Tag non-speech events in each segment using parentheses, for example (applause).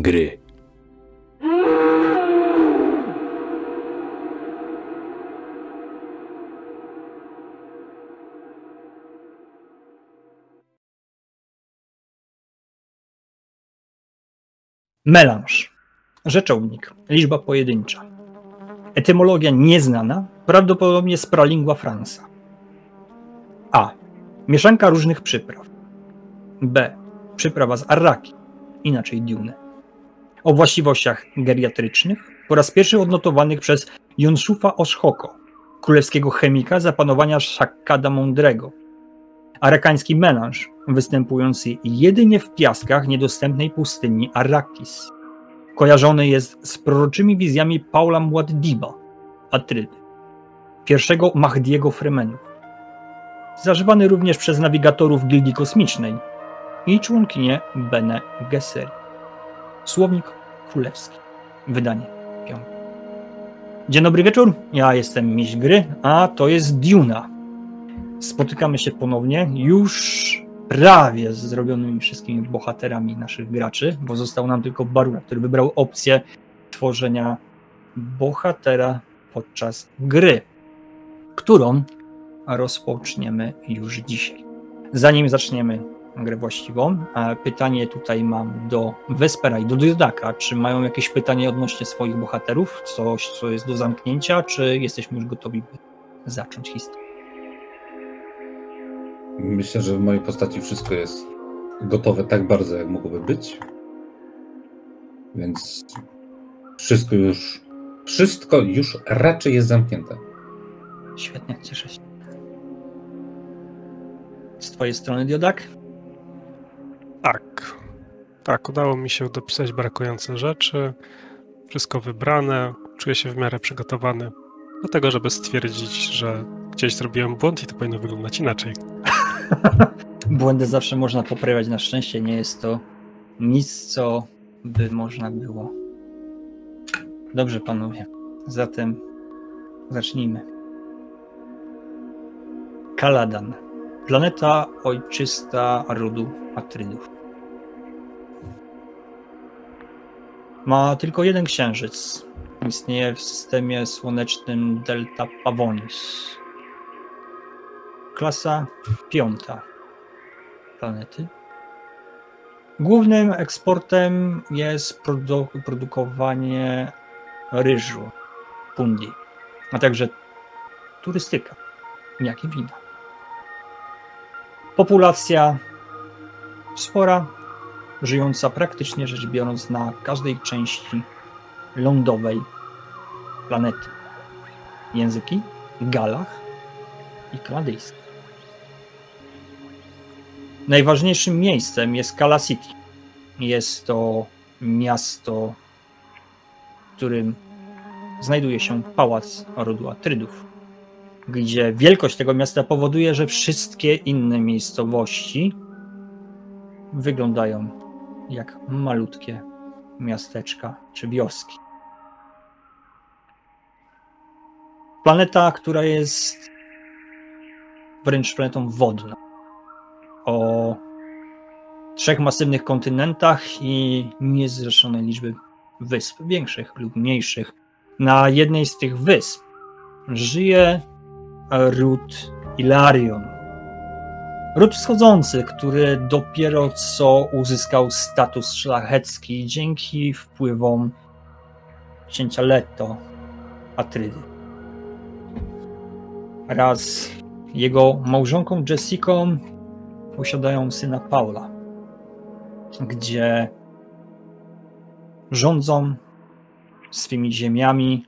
Gry. Melanż. Rzeczownik. Liczba pojedyncza. Etymologia nieznana, prawdopodobnie z pralingua. A. Mieszanka różnych przypraw. B. Przyprawa z arraki, inaczej diune. O właściwościach geriatrycznych po raz pierwszy odnotowanych przez Jonszufa Oszhoko, królewskiego chemika zapanowania Szakada Mądrego. Arakański melanż, występujący jedynie w piaskach niedostępnej pustyni Arrakis. Kojarzony jest z proroczymi wizjami Paula Muad'Diba, Atrydy, pierwszego Mahdiego Fremenów. Zażywany również przez nawigatorów Gildii Kosmicznej i członkinię Bene Gesserit. Słownik Królewski. Wydanie piąte. Dzień dobry wieczór, ja jestem Miś Gry, a to jest Duna. Spotykamy się ponownie już prawie z zrobionymi wszystkimi bohaterami naszych graczy, bo został nam tylko Baruna, który wybrał opcję tworzenia bohatera podczas gry, którą rozpoczniemy już dzisiaj. Zanim zaczniemy grę właściwą, pytanie tutaj mam do Vespera i do Diodaka. Czy mają jakieś pytanie odnośnie swoich bohaterów? Coś, co jest do zamknięcia, czy jesteśmy już gotowi, by zacząć historię? Myślę, że w mojej postaci wszystko jest gotowe tak bardzo, jak mogłoby być. Więc wszystko już, wszystko już raczej jest zamknięte. Świetnie, cieszę się. Z twojej strony, Diodak? Tak. Tak, udało mi się dopisać brakujące rzeczy. Wszystko wybrane. Czuję się w miarę przygotowany do tego, żeby stwierdzić, że gdzieś zrobiłem błąd i to powinno wyglądać inaczej. (laughs) Błędy zawsze można poprawiać. Na szczęście nie jest to nic, co by można było. Dobrze, panowie. Zatem zacznijmy. Kaladan. Planeta ojczysta rodu Atrydów. Ma tylko jeden księżyc. Istnieje w systemie słonecznym Delta Pavonis. Klasa piąta planety. Głównym eksportem jest produ produkowanie ryżu, pundi, a także turystyka, jak i wina. Populacja spora, żyjąca praktycznie rzecz biorąc na każdej części lądowej planety. Języki galach i kanadyjskich. Najważniejszym miejscem jest Kala City. Jest to miasto, w którym znajduje się pałac rodu Atrydów, gdzie wielkość tego miasta powoduje, że wszystkie inne miejscowości wyglądają jak malutkie miasteczka czy wioski. Planeta, która jest wręcz planetą wodną o trzech masywnych kontynentach i niezrzeszonej liczby wysp, większych lub mniejszych. Na jednej z tych wysp żyje ród Ilarion. Ród wschodzący, który dopiero co uzyskał status szlachecki dzięki wpływom księcia Leto, Atrydy. Raz jego małżonką Jessicą posiadają syna Paula, gdzie rządzą swymi ziemiami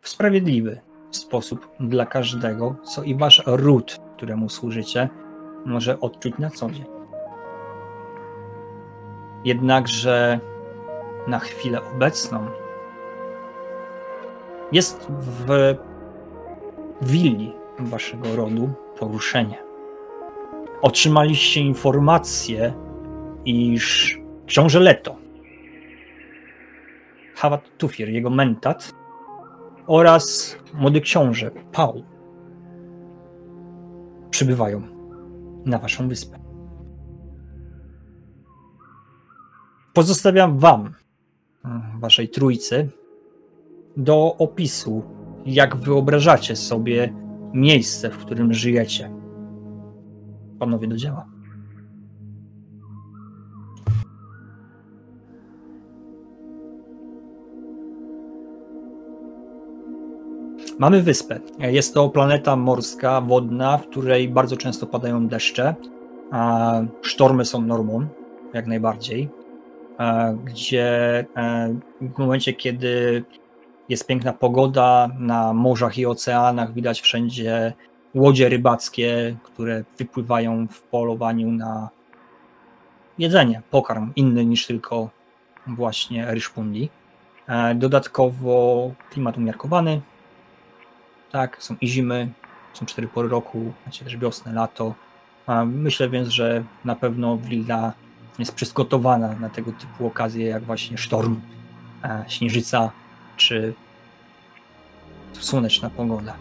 w sprawiedliwy sposób dla każdego, co i wasz ród, któremu służycie, może odczuć na co dzień. Jednakże na chwilę obecną jest w willi waszego rodu poruszenie otrzymaliście informację, iż książę Leto, Hawat Tufir, jego mentat oraz młody książę Paul przybywają na waszą wyspę. pozostawiam wam, mm, waszej trójcy, do opisu, jak wyobrażacie sobie miejsce, w którym żyjecie. Panowie do dzieła. Mamy wyspę. Jest to planeta morska, wodna, w której bardzo często padają deszcze. Sztormy są normą, jak najbardziej. Gdzie e, w momencie, kiedy jest piękna pogoda, na morzach i oceanach widać wszędzie łodzie rybackie, które wypływają w polowaniu na jedzenie, pokarm inny niż tylko właśnie ryszpundi. E, Dodatkowo klimat umiarkowany, tak, są i zimy, są cztery pory roku, macie też wiosnę, lato. Myślę więc, że na pewno Wilda jest przygotowana na tego typu okazje, jak właśnie sztorm, e, śnieżyca czy słoneczna pogoda.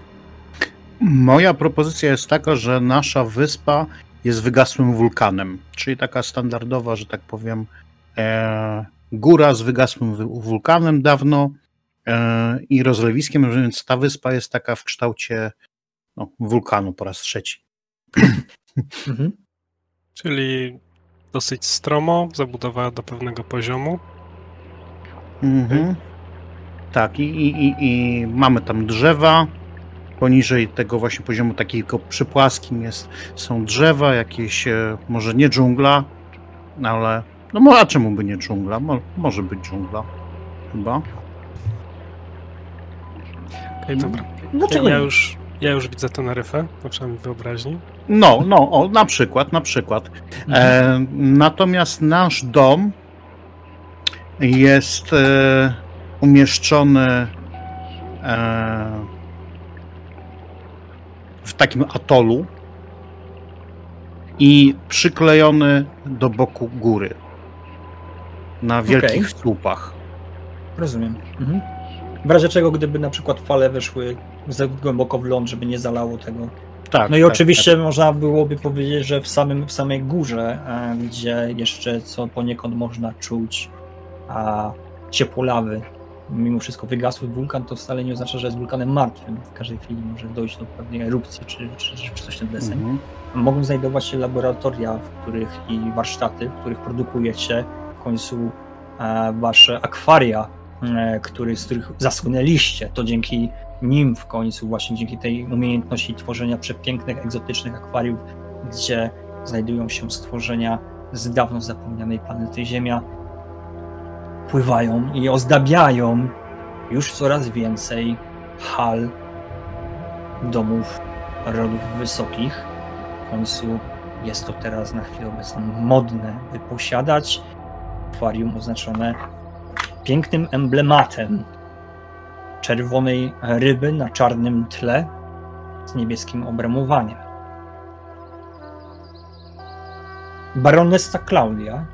Moja propozycja jest taka, że nasza wyspa jest wygasłym wulkanem, czyli taka standardowa, że tak powiem, e, góra z wygasłym wy- wulkanem dawno i rozlewiskiem, więc ta wyspa jest taka w kształcie no, wulkanu po raz trzeci. (clears throat) Mhm. Czyli dosyć stromo, zabudowana do pewnego poziomu. Mhm. Tak, i, i, i, i mamy tam drzewa. Poniżej tego właśnie poziomu takiego przypłaskim jest, są drzewa, jakieś, e, może nie dżungla, ale no a czemu by nie dżungla? Mo, może być dżungla, chyba. Okej, dobra. Dlaczego Ja, nie? już, ja już widzę Teneryfę, na przynajmniej w wyobraźni. No, no, o, na przykład, na przykład. E, natomiast nasz dom jest e, umieszczony e, w takim atolu i przyklejony do boku góry na wielkich Okej. słupach. Rozumiem. Mhm. W razie czego, gdyby na przykład fale weszły za głęboko w ląd, żeby nie zalało tego. Tak, No i tak, oczywiście można byłoby powiedzieć, że w, samym, w samej górze, e, gdzie jeszcze co poniekąd można czuć a, ciepło lawy, mimo wszystko wygasły wulkan, to wcale nie oznacza, że jest wulkanem martwym. W każdej chwili może dojść do pewnej erupcji czy, czy, czy coś ten tak. deseń. Mhm. Mogą znajdować się laboratoria, w których i warsztaty, w których produkujecie w końcu e, wasze akwaria, który, z których zasłynęliście. To dzięki nim w końcu, właśnie dzięki tej umiejętności tworzenia przepięknych, egzotycznych akwariów, gdzie znajdują się stworzenia z dawno zapomnianej planety Ziemia, pływają i ozdabiają już coraz więcej hal domów rodów wysokich. W końcu jest to teraz na chwilę obecną modne, by posiadać akwarium oznaczone pięknym emblematem czerwonej ryby na czarnym tle z niebieskim obramowaniem. Baronessa Claudia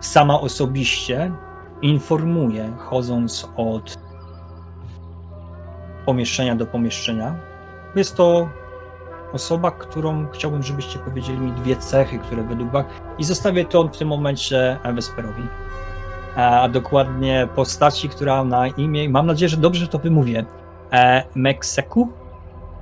sama osobiście informuje, chodząc od pomieszczenia do pomieszczenia. Jest to osoba, którą chciałbym, żebyście powiedzieli mi dwie cechy, które według was. I zostawię to w tym momencie Wesperowi. A dokładnie postaci, która na imię. Mam nadzieję, że dobrze to wymówię. E, Mekseku?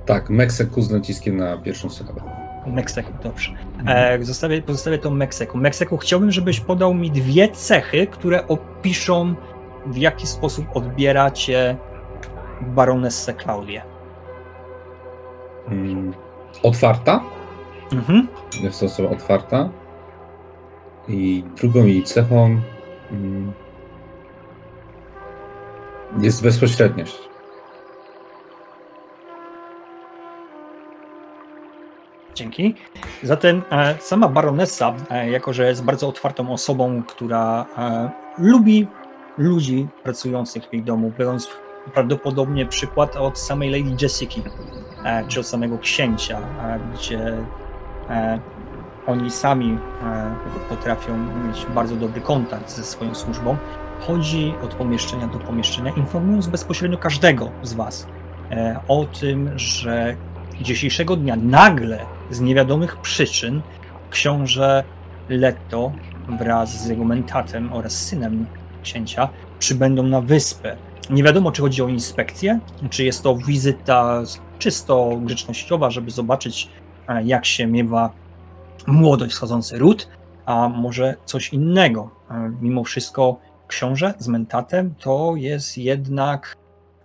Tak, Meksyku z naciskiem na pierwszą sylabę. Mekseku, dobrze. E, zostawię, pozostawię to Mekseku. Mekseku, chciałbym, żebyś podał mi dwie cechy, które opiszą, w jaki sposób odbieracie baronessę Klaudię. Mm, otwarta. Mhm. Jest to osoba otwarta. I drugą jej cechą jest bezpośredniość. Dzięki. Zatem e, sama baronessa, e, jako że jest bardzo otwartą osobą, która e, lubi ludzi pracujących w jej domu, biorąc prawdopodobnie przykład od samej Lady Jessiki, e, czy od samego księcia, gdzie oni sami e, potrafią mieć bardzo dobry kontakt ze swoją służbą, chodzi od pomieszczenia do pomieszczenia, informując bezpośrednio każdego z Was e, o tym, że dzisiejszego dnia nagle z niewiadomych przyczyn książę Leto wraz z jego mentatem oraz synem księcia przybędą na wyspę. Nie wiadomo, czy chodzi o inspekcję, czy jest to wizyta czysto grzecznościowa, żeby zobaczyć, e, jak się miewa młodość wschodzący ród, a może coś innego. E, Mimo wszystko książę z mentatem to jest jednak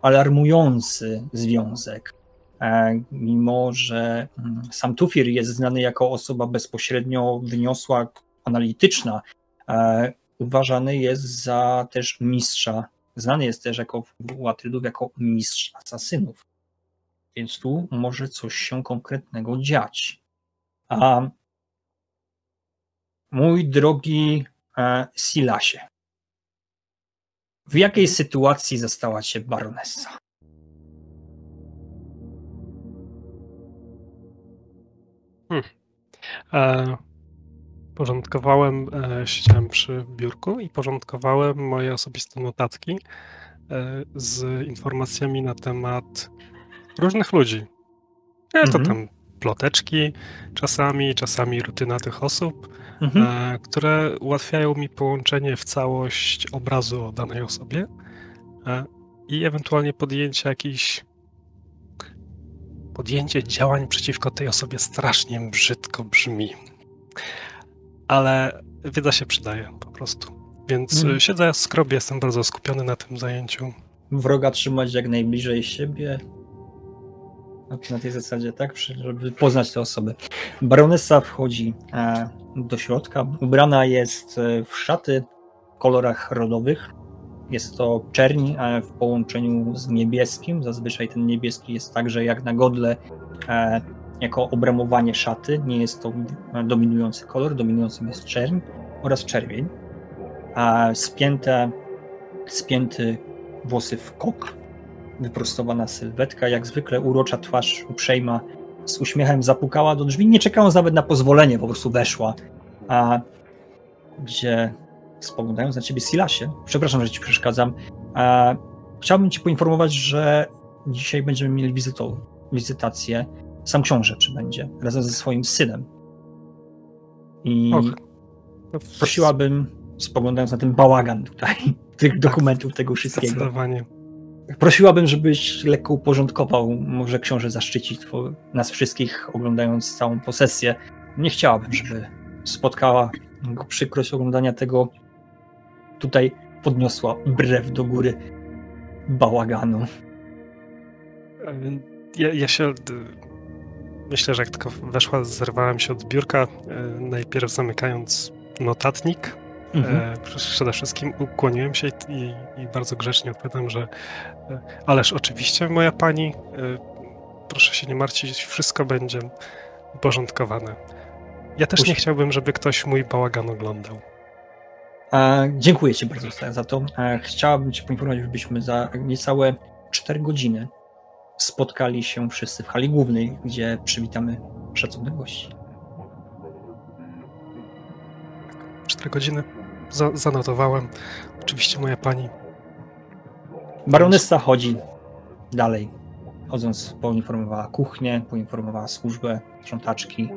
alarmujący związek. E, Mimo, że mm, sam Tufir jest znany jako osoba bezpośrednio wyniosła, analityczna, e, uważany jest za też mistrza. Znany jest też jako u Atrydów jako mistrz asasynów. Więc tu może coś się konkretnego dziać. A mój drogi e, Silasie, w jakiej sytuacji została cię baronessa? E, porządkowałem, e, siedziałem przy biurku i porządkowałem moje osobiste notatki e, z informacjami na temat różnych ludzi. E, to Mhm. tam ploteczki czasami, czasami rutyna tych osób, Mhm. e, które ułatwiają mi połączenie w całość obrazu o danej osobie e, i ewentualnie podjęcie jakichś podjęcie działań przeciwko tej osobie strasznie brzydko brzmi. Ale wiedza się przydaje po prostu. Więc Mhm. y, siedzę, skrobię, jestem bardzo skupiony na tym zajęciu. Wroga trzymać jak najbliżej siebie. Na- Na tej zasadzie, tak? Żeby poznać tę osobę. Baronessa wchodzi e, do środka. Ubrana jest e, w szaty w kolorach rodowych. Jest to czerń e, w połączeniu z niebieskim. Zazwyczaj ten niebieski jest także jak na godle e, jako obramowanie szaty. Nie jest to dominujący kolor. Dominującym jest czerń oraz czerwień. Spięte, spięty włosy w kok, wyprostowana sylwetka, jak zwykle urocza twarz uprzejma, z uśmiechem zapukała do drzwi, nie czekając nawet na pozwolenie, po prostu weszła. A gdzie spoglądając na ciebie, Silasie, przepraszam, że ci przeszkadzam, a, chciałbym ci poinformować, że dzisiaj będziemy mieli wizytą, wizytację. Sam książę przybędzie, razem ze swoim synem. I prosiłabym, spoglądając na ten bałagan tutaj, (laughs) tych dokumentów, tego wszystkiego, Zdecydowanie. Prosiłabym, żebyś lekko uporządkował, może książę zaszczycić two- nas wszystkich, oglądając całą posesję. Nie chciałabym, żeby spotkała go przykrość oglądania tego tutaj podniosła brew do góry bałaganu. Ja, ja się. Myślę, że jak tylko weszła, zerwałem się od biurka, e, najpierw zamykając notatnik. Mhm. E, przede wszystkim ukłoniłem się i, i, bardzo grzecznie odpowiadam, że e, ależ oczywiście, moja pani, e, proszę się nie martwić, wszystko będzie uporządkowane. Ja też nie Puść- chciałbym, żeby ktoś mój bałagan oglądał. E, dziękuję Ci bardzo za- to. E, chciałabym Cię poinformować, żebyśmy za niecałe 4 godziny spotkali się wszyscy w hali głównej, gdzie przywitamy szacownych gości. Cztery godziny za, zanotowałem. Oczywiście moja pani. Baronessa chodzi dalej. Chodząc, poinformowała kuchnię, poinformowała służbę, sprzątaczki.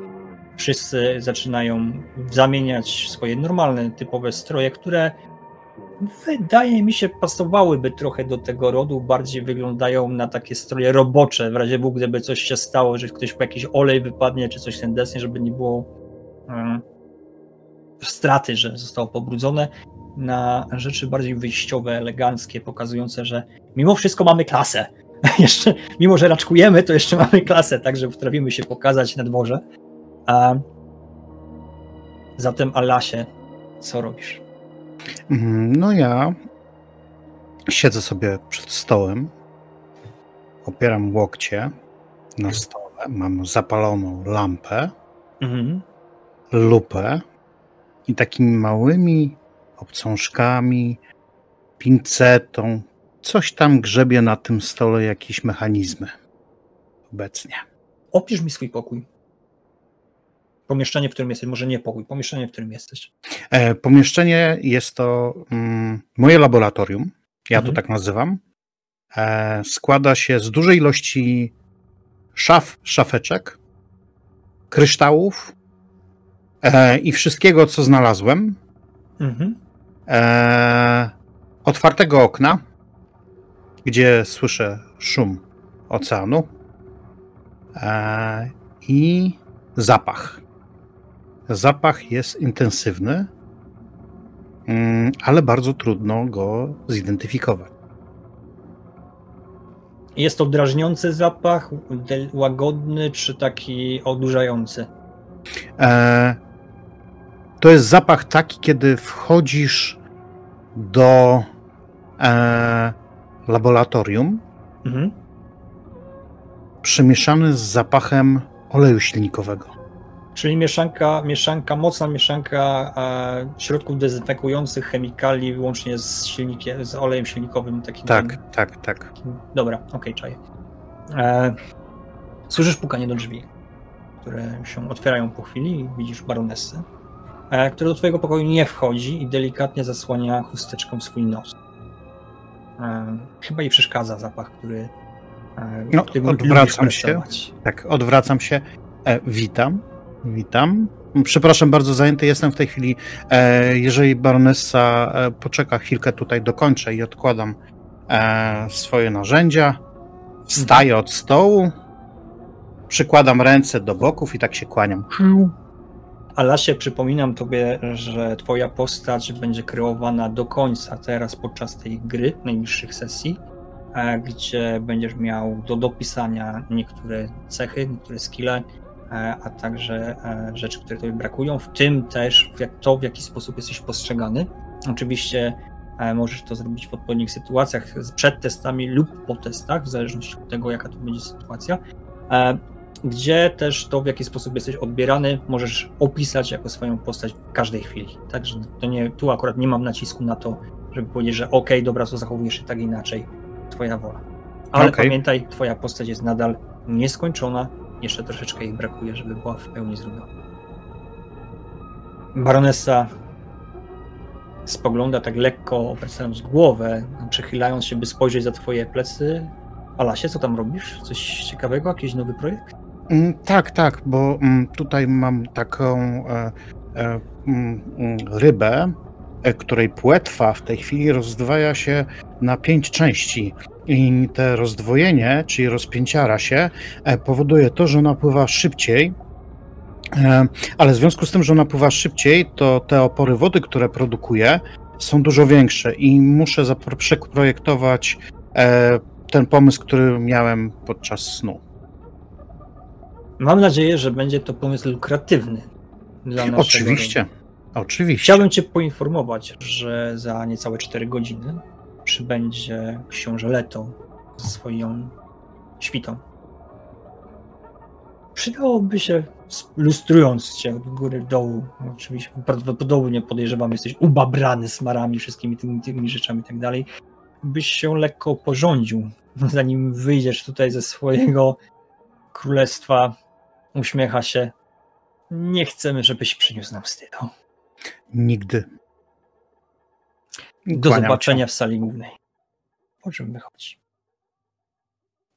Wszyscy zaczynają zamieniać swoje normalne, typowe stroje, które wydaje mi się pasowałyby trochę do tego rodu. Bardziej wyglądają na takie stroje robocze, w razie Bóg, gdyby coś się stało, że ktoś po jakiś olej wypadnie, czy coś ten deseń, żeby nie było um, straty, że zostało pobrudzone na rzeczy bardziej wyjściowe, eleganckie, pokazujące, że mimo wszystko mamy klasę. (laughs) Jeszcze, mimo że raczkujemy, to jeszcze mamy klasę, także potrafimy się pokazać na dworze. A zatem, Alasie, co robisz? Mm, No ja siedzę sobie przed stołem, opieram łokcie na stole, mam zapaloną lampę, Mhm. lupę i takimi małymi obcążkami, pincetą, coś tam grzebie na tym stole jakieś mechanizmy obecnie. Opisz mi swój pokój. Pomieszczenie, w którym jesteś, może nie pokój, pomieszczenie, w którym jesteś. E, pomieszczenie jest to mm, moje laboratorium, ja Mhm. to tak nazywam. E, składa się z dużej ilości szaf, szafeczek, kryształów e, i wszystkiego, co znalazłem. Mhm. e, otwartego okna, gdzie słyszę szum oceanu e, i zapach. Zapach jest intensywny, mm, ale bardzo trudno go zidentyfikować. Jest to drażniący zapach, łagodny czy taki odurzający? E, to jest zapach taki, kiedy wchodzisz do e, laboratorium, Mhm. przemieszany z zapachem oleju silnikowego. Czyli mieszanka, mieszanka, mocna mieszanka e, środków dezynfekujących, chemikali, łącznie z silnikiem, z olejem silnikowym. Takim Tak, tak, tak. Dobra, okej, czaję. E, słyszysz pukanie do drzwi, które się otwierają po chwili i widzisz baronessę, e, która do twojego pokoju nie wchodzi i delikatnie zasłania chusteczką swój nos. E, chyba jej przeszkadza zapach, który, e, No, odwracam się. Tak, odwracam się. E, witam, witam. Przepraszam, bardzo zajęty jestem w tej chwili. E, jeżeli baronessa poczeka chwilkę tutaj, dokończę i odkładam e, swoje narzędzia. Wstaję od stołu, przykładam ręce do boków i tak się kłaniam. Alasie, przypominam tobie, że twoja postać będzie kreowana do końca teraz podczas tej gry, najbliższych sesji, e, gdzie będziesz miał do dopisania niektóre cechy, niektóre skille, e, a także e, rzeczy, które tobie brakują, w tym też to, w jaki sposób jesteś postrzegany. Oczywiście możesz to zrobić w odpowiednich sytuacjach, przed testami lub po testach, w zależności od tego, jaka to będzie sytuacja. Gdzie też to, w jaki sposób jesteś odbierany, możesz opisać jako swoją postać w każdej chwili. Także to nie, tu akurat nie mam nacisku na to, żeby powiedzieć, że okej, dobra, to zachowujesz się tak inaczej, twoja wola. Ale Okej. pamiętaj, twoja postać jest nadal nieskończona, jeszcze troszeczkę jej brakuje, żeby była w pełni zrobiona. Baronessa spogląda tak lekko, obracając głowę, przechylając się, by spojrzeć za twoje plecy. Alasie, co tam robisz? Coś ciekawego? Jakiś nowy projekt? Mm, Tak, tak, bo mm, tutaj mam taką e, e, mm, rybę, e, której płetwa w tej chwili rozdwaja się na pięć części. I te rozdwojenie, czyli rozpięciara się, powoduje to, że ona pływa szybciej. Ale w związku z tym, że ona pływa szybciej, to te opory wody, które produkuje, są dużo większe i muszę przeprojektować ten pomysł, który miałem podczas snu. Mam nadzieję, że będzie to pomysł lukratywny dla naszego Oczywiście, oczywiście. Chciałbym Cię poinformować, że za niecałe 4 godziny przybędzie książę Leto ze swoją świtą. Przydałoby się, lustrując Cię od góry do dołu, oczywiście prawdopodobnie podejrzewam, jesteś ubabrany smarami, wszystkimi tymi, tymi rzeczami i tak dalej, byś się lekko porządził, zanim wyjdziesz tutaj ze swojego królestwa, uśmiecha się. Nie chcemy, żebyś przyniósł nam wstydu. Nigdy. Do Kłaniam zobaczenia w sali głównej. Po czym wychodzi.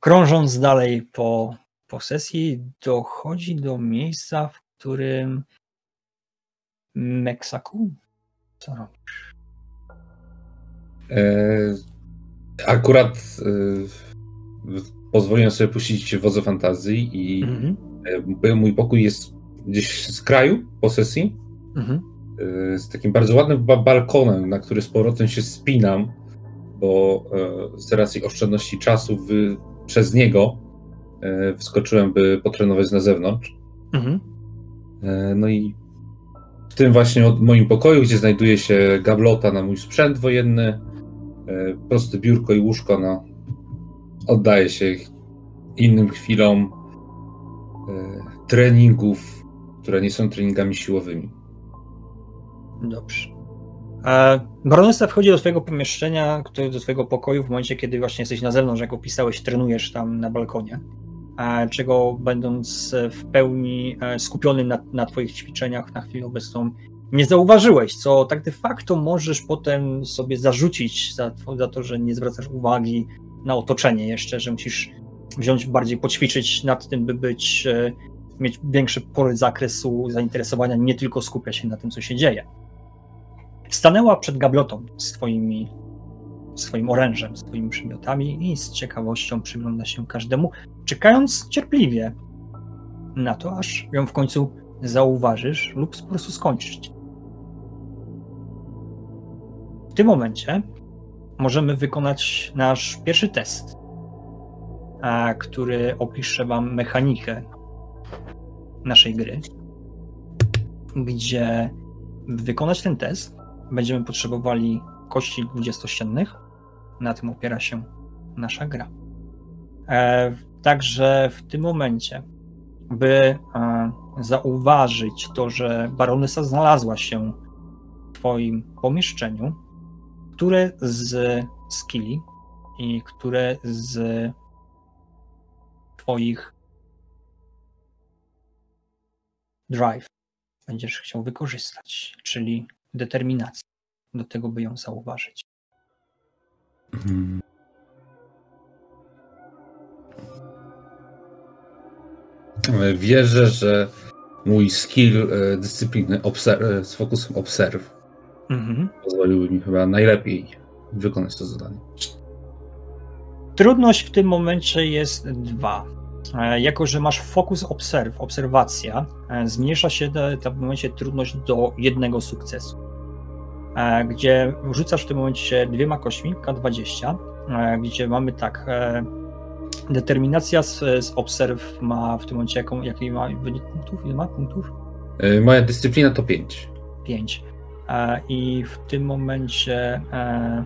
Krążąc dalej po, po sesji, dochodzi do miejsca, w którym Meksaku? Co robisz? E, akurat e, pozwoliłem sobie puścić wodze fantazji i Mhm. e, mój pokój jest gdzieś z kraju posesji, Mhm. e, z takim bardzo ładnym ba- balkonem, na który z powrotem się spinam, bo e, z racji oszczędności czasu wy, przez niego e, wskoczyłem, by potrenować na zewnątrz. Mhm. No i w tym właśnie od moim pokoju, gdzie znajduje się gablota na mój sprzęt wojenny, proste biurko i łóżko, no, oddaje się innym chwilom treningów, które nie są treningami siłowymi. Dobrze. E, Baronessa wchodzi do twojego pomieszczenia, do twojego pokoju w momencie, kiedy właśnie jesteś na zewnątrz, jak opisałeś, trenujesz tam na balkonie. E, czego będąc e, w pełni e, skupiony na, na twoich ćwiczeniach na chwilę obecną nie zauważyłeś, co tak de facto możesz potem sobie zarzucić za, za to, że nie zwracasz uwagi na otoczenie jeszcze, że musisz wziąć bardziej, poćwiczyć nad tym, by być, e, mieć większy pole zakresu zainteresowania, nie tylko skupiać się na tym, co się dzieje. stanęła przed gablotą z twoimi, swoim orężem, swoimi przymiotami i z ciekawością przygląda się każdemu, czekając cierpliwie na to, aż ją w końcu zauważysz lub po prostu skończysz. W tym momencie możemy wykonać nasz pierwszy test, który opisze Wam mechanikę naszej gry, gdzie by wykonać ten test będziemy potrzebowali kości dwudziestościennych. Na tym opiera się nasza gra. E, także w tym momencie, by e, zauważyć to, że baronesa znalazła się w Twoim pomieszczeniu, które z skilli i które z Twoich drive będziesz chciał wykorzystać, czyli determinacji do tego, by ją zauważyć. Mhm. Wierzę, że mój skill e, dyscypliny obser- e, z fokusem observe Mhm. pozwoliły mi chyba najlepiej wykonać to zadanie. Trudność w tym momencie jest dwa. E, Jako, że masz fokus obserw, obserwacja, e, zmniejsza się ta w tym momencie trudność do jednego sukcesu. E, Gdzie rzucasz w tym momencie dwiema kośćmi, K20, e, gdzie mamy tak. e, Determinacja z, z obserw ma w tym momencie jaką, jaki ma wynik punktów? Ile ma punktów? E, Moja dyscyplina to 5. 5. I w tym momencie e,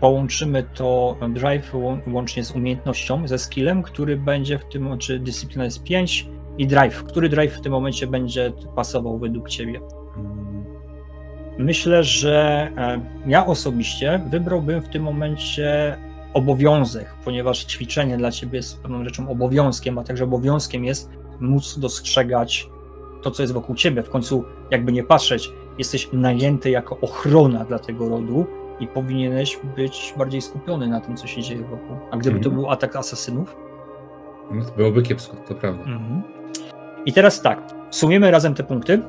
połączymy to drive łą- łącznie z umiejętnością, ze skillem, który będzie w tym momencie, dyscyplina jest 5 i drive. Który drive w tym momencie będzie pasował według ciebie? Myślę, że e, ja osobiście wybrałbym w tym momencie obowiązek, ponieważ ćwiczenie dla ciebie jest pewną rzeczą obowiązkiem, a także obowiązkiem jest móc dostrzegać to, co jest wokół ciebie. W końcu, jakby nie patrzeć, jesteś najęty jako ochrona dla tego rodu i powinieneś być bardziej skupiony na tym, co się dzieje wokół. A gdyby to Mhm. był atak asasynów? No to byłoby kiepsko, to prawda. Mhm. I teraz tak, sumujemy razem te punkty,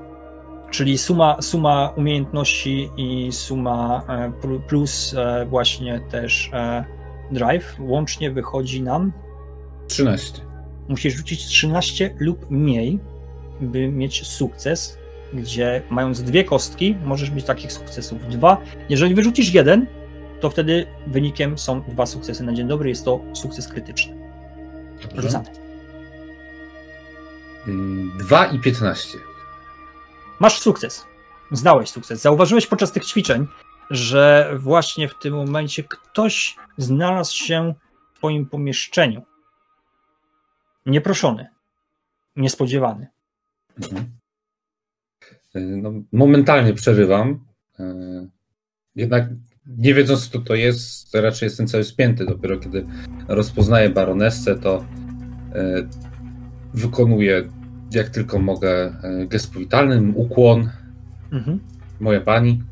czyli suma, suma umiejętności i suma e, pl- plus e, właśnie też e, drive. Łącznie wychodzi nam, 13. musisz rzucić 13 lub mniej, by mieć sukces, gdzie mając dwie kostki, możesz mieć takich sukcesów dwa. Jeżeli wyrzucisz jeden, to wtedy wynikiem są dwa sukcesy na dzień dobry, jest to sukces krytyczny. Rzucamy. 2 i 15. Masz sukces. Zdałeś sukces. Zauważyłeś podczas tych ćwiczeń, że właśnie w tym momencie ktoś znalazł się w twoim pomieszczeniu. Nieproszony. Niespodziewany. Mhm. E, No, momentalnie przerywam. E, Jednak nie wiedząc, kto to jest, raczej jestem cały spięty. Dopiero kiedy rozpoznaję baronessę, to e, wykonuję jak tylko mogę gest powitalny, ukłon, Mhm. moja pani.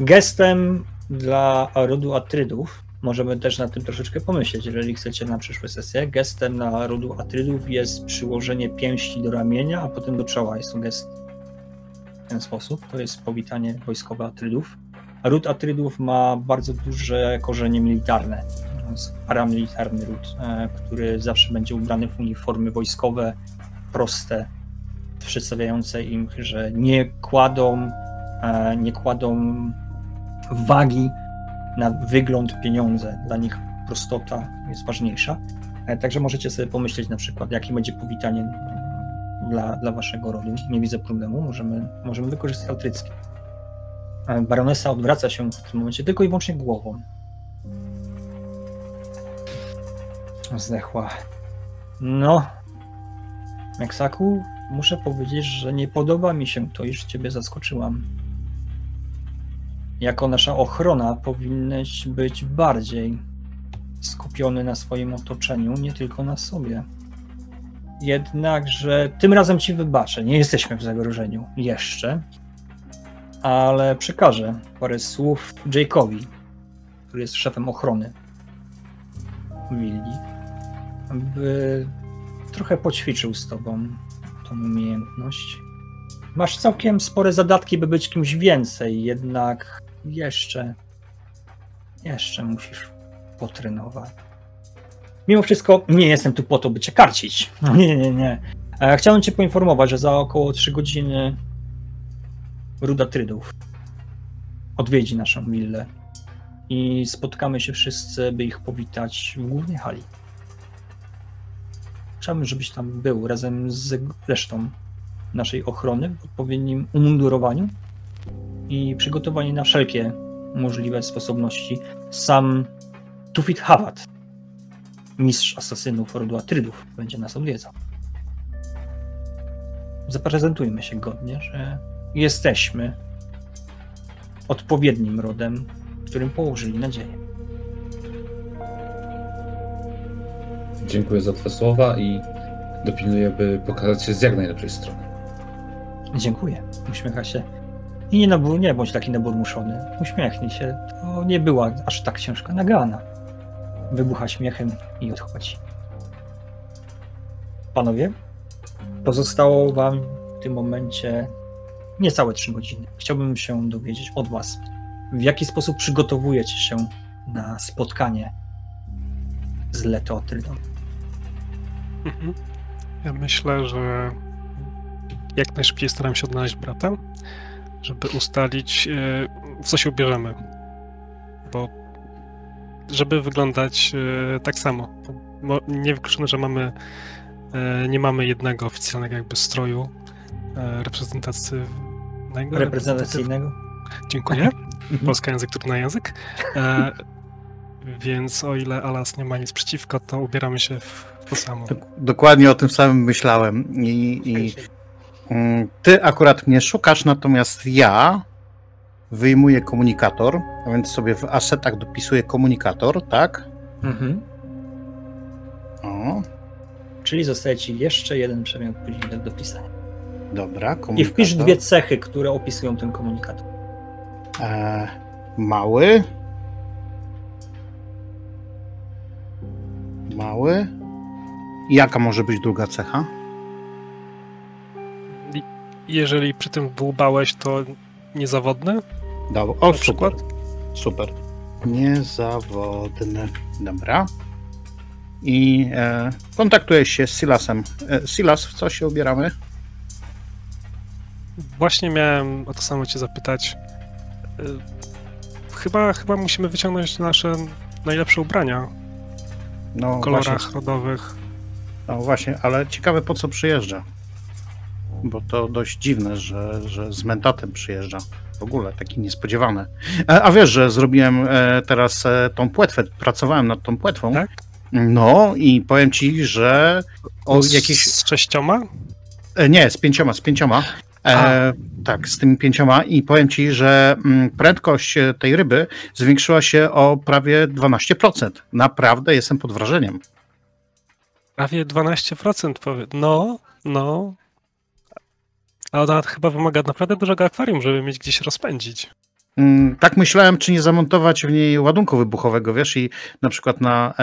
Gestem dla rodu Atrydów, możemy też nad tym troszeczkę pomyśleć, jeżeli chcecie na przyszłe sesje. Gestem dla rodu Atrydów jest przyłożenie pięści do ramienia, a potem do czoła. Jest to gest w ten sposób. To jest powitanie wojskowe Atrydów. Ród Atrydów ma bardzo duże korzenie militarne. To jest paramilitarny ród, e, który zawsze będzie ubrany w uniformy wojskowe, proste, przedstawiające im, że nie kładą, e, nie kładą wagi na wygląd, pieniądze. Dla nich prostota jest ważniejsza. E, Także możecie sobie pomyśleć na przykład, jakie będzie powitanie mm, dla, dla waszego rodu. Nie widzę problemu, możemy, możemy wykorzystać altryckie. Baronesa odwraca się w tym momencie tylko i wyłącznie głową. Zdechła. No, Meksaku, muszę powiedzieć, że nie podoba mi się to, iż ciebie zaskoczyłam. Jako nasza ochrona powinnaś być bardziej skupiony na swoim otoczeniu, nie tylko na sobie. Jednakże tym razem ci wybaczę, nie jesteśmy w zagrożeniu jeszcze, ale przekażę parę słów Jake'owi, który jest szefem ochrony willi, by trochę poćwiczył z tobą tą umiejętność. Masz całkiem spore zadatki, by być kimś więcej, jednak jeszcze, jeszcze musisz potrenować. Mimo wszystko nie jestem tu po to, by cię karcić. (laughs) Nie, nie, nie. E, Chciałem cię poinformować, że za około 3 godziny Ruda Trydów odwiedzi naszą willę i spotkamy się wszyscy, by ich powitać w głównej hali. Chciałbym, żebyś tam był razem z resztą naszej ochrony w odpowiednim umundurowaniu i przygotowani na wszelkie możliwe sposobności. Sam Tufit Hawat, mistrz asasynów rodu Atrydów, będzie nas odwiedzał. Zaprezentujmy się godnie, że jesteśmy odpowiednim rodem, którym położyli nadzieję. Dziękuję za Twoje słowa i dopilnuję, by pokazać się z jak najlepszej strony. Dziękuję. Uśmiecha się. I nie, nabór, nie bądź taki naburmuszony. Uśmiechnij się. To nie była aż tak ciężka nagrana. Wybucha śmiechem i odchodzi. Panowie, pozostało wam w tym momencie niecałe trzy godziny. Chciałbym się dowiedzieć od was, w jaki sposób przygotowujecie się na spotkanie z Leto Atrydą. Mhm. Ja myślę, że jak najszybciej staram się odnaleźć brata, żeby ustalić, e, w co się ubierzemy. Bo żeby wyglądać e, tak samo. Bo niewykluczone, że mamy e, nie mamy jednego oficjalnego jakby stroju reprezentacyjnego. Reprezentacyjnego? Dziękuję. (laughs) Polski język, trudny język. E, więc o ile Alas nie ma nic przeciwko, to ubieramy się w to samo. Dok- Dokładnie o tym samym myślałem. I, i ty akurat mnie szukasz, natomiast ja wyjmuję komunikator, a więc sobie w asetach dopisuję komunikator, tak? Mhm. O, Czyli zostaje ci jeszcze jeden przedmiot później do pisania. dobra, I komunikator. wpisz dwie cechy, które opisują ten komunikat. E, mały. Mały. I Jaka może być druga cecha? Jeżeli przy tym dłubałeś, to niezawodny na O, przykład. super. Super. Niezawodny. Dobra. I e, kontaktujesz się z Silasem. E, Silas, w co się ubieramy? Właśnie miałem o to samo cię zapytać. Y, Chyba, chyba musimy wyciągnąć nasze najlepsze ubrania No w kolorach Właśnie, rodowych. no właśnie, ale ciekawe po co przyjeżdża. Bo to dość dziwne, że, że z mentatem przyjeżdża. W ogóle taki niespodziewany. E, a wiesz, że zrobiłem e, teraz e, tą płetwę, pracowałem nad tą płetwą. Tak? No i powiem ci, że o z, jakieś. z sześcioma? Nie, z pięcioma, z pięcioma. E, tak, z tymi pięcioma i powiem ci, że mm, prędkość tej ryby zwiększyła się o prawie 12%. Naprawdę jestem pod wrażeniem. Prawie 12% powie. No, no. A ona chyba wymaga naprawdę dużego akwarium, żeby mieć gdzieś rozpędzić. Mm, Tak myślałem, czy nie zamontować w niej ładunku wybuchowego, wiesz, i na przykład na e,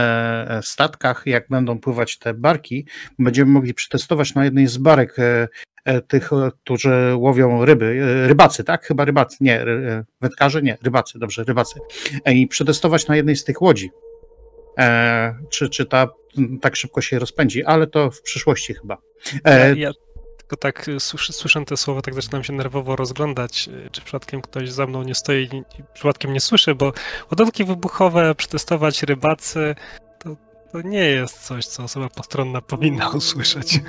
e, statkach, jak będą pływać te barki, będziemy mogli przetestować na jednej z barek e, e, tych, którzy łowią ryby, e, rybacy, tak? Chyba rybacy, nie, ry- e, wędkarze, nie, rybacy, dobrze, rybacy. I przetestować na jednej z tych łodzi, czy, czy ta tak szybko się rozpędzi, ale to w przyszłości chyba. Ja, ja tylko tak y, słyszę, te słowa, tak zaczynam się nerwowo rozglądać, y, czy przypadkiem ktoś za mną nie stoi i przypadkiem nie słyszy, bo ładunki wybuchowe, przetestować rybacy, to, to nie jest coś, co osoba postronna powinna (laughs) usłyszeć.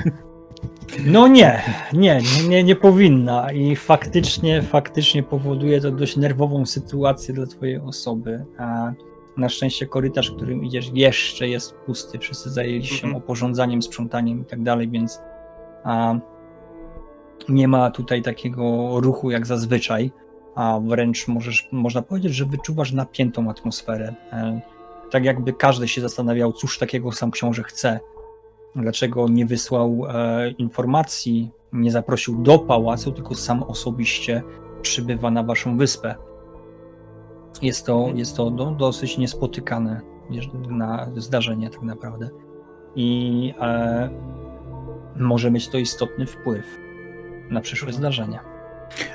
No nie, nie, nie, nie, nie powinna i faktycznie, faktycznie powoduje to dość nerwową sytuację dla twojej osoby. A na szczęście korytarz, którym idziesz jeszcze jest pusty, wszyscy zajęli się Mhm. oporządzaniem, sprzątaniem i tak dalej, więc a, nie ma tutaj takiego ruchu jak zazwyczaj, a wręcz możesz, można powiedzieć, że wyczuwasz napiętą atmosferę. E, tak jakby każdy się zastanawiał, cóż takiego sam książę chce, dlaczego nie wysłał e, informacji, nie zaprosił do pałacu, tylko sam osobiście przybywa na waszą wyspę. Jest to, jest to do, dosyć niespotykane na zdarzenie tak naprawdę. I e, może mieć to istotny wpływ na przyszłe zdarzenia.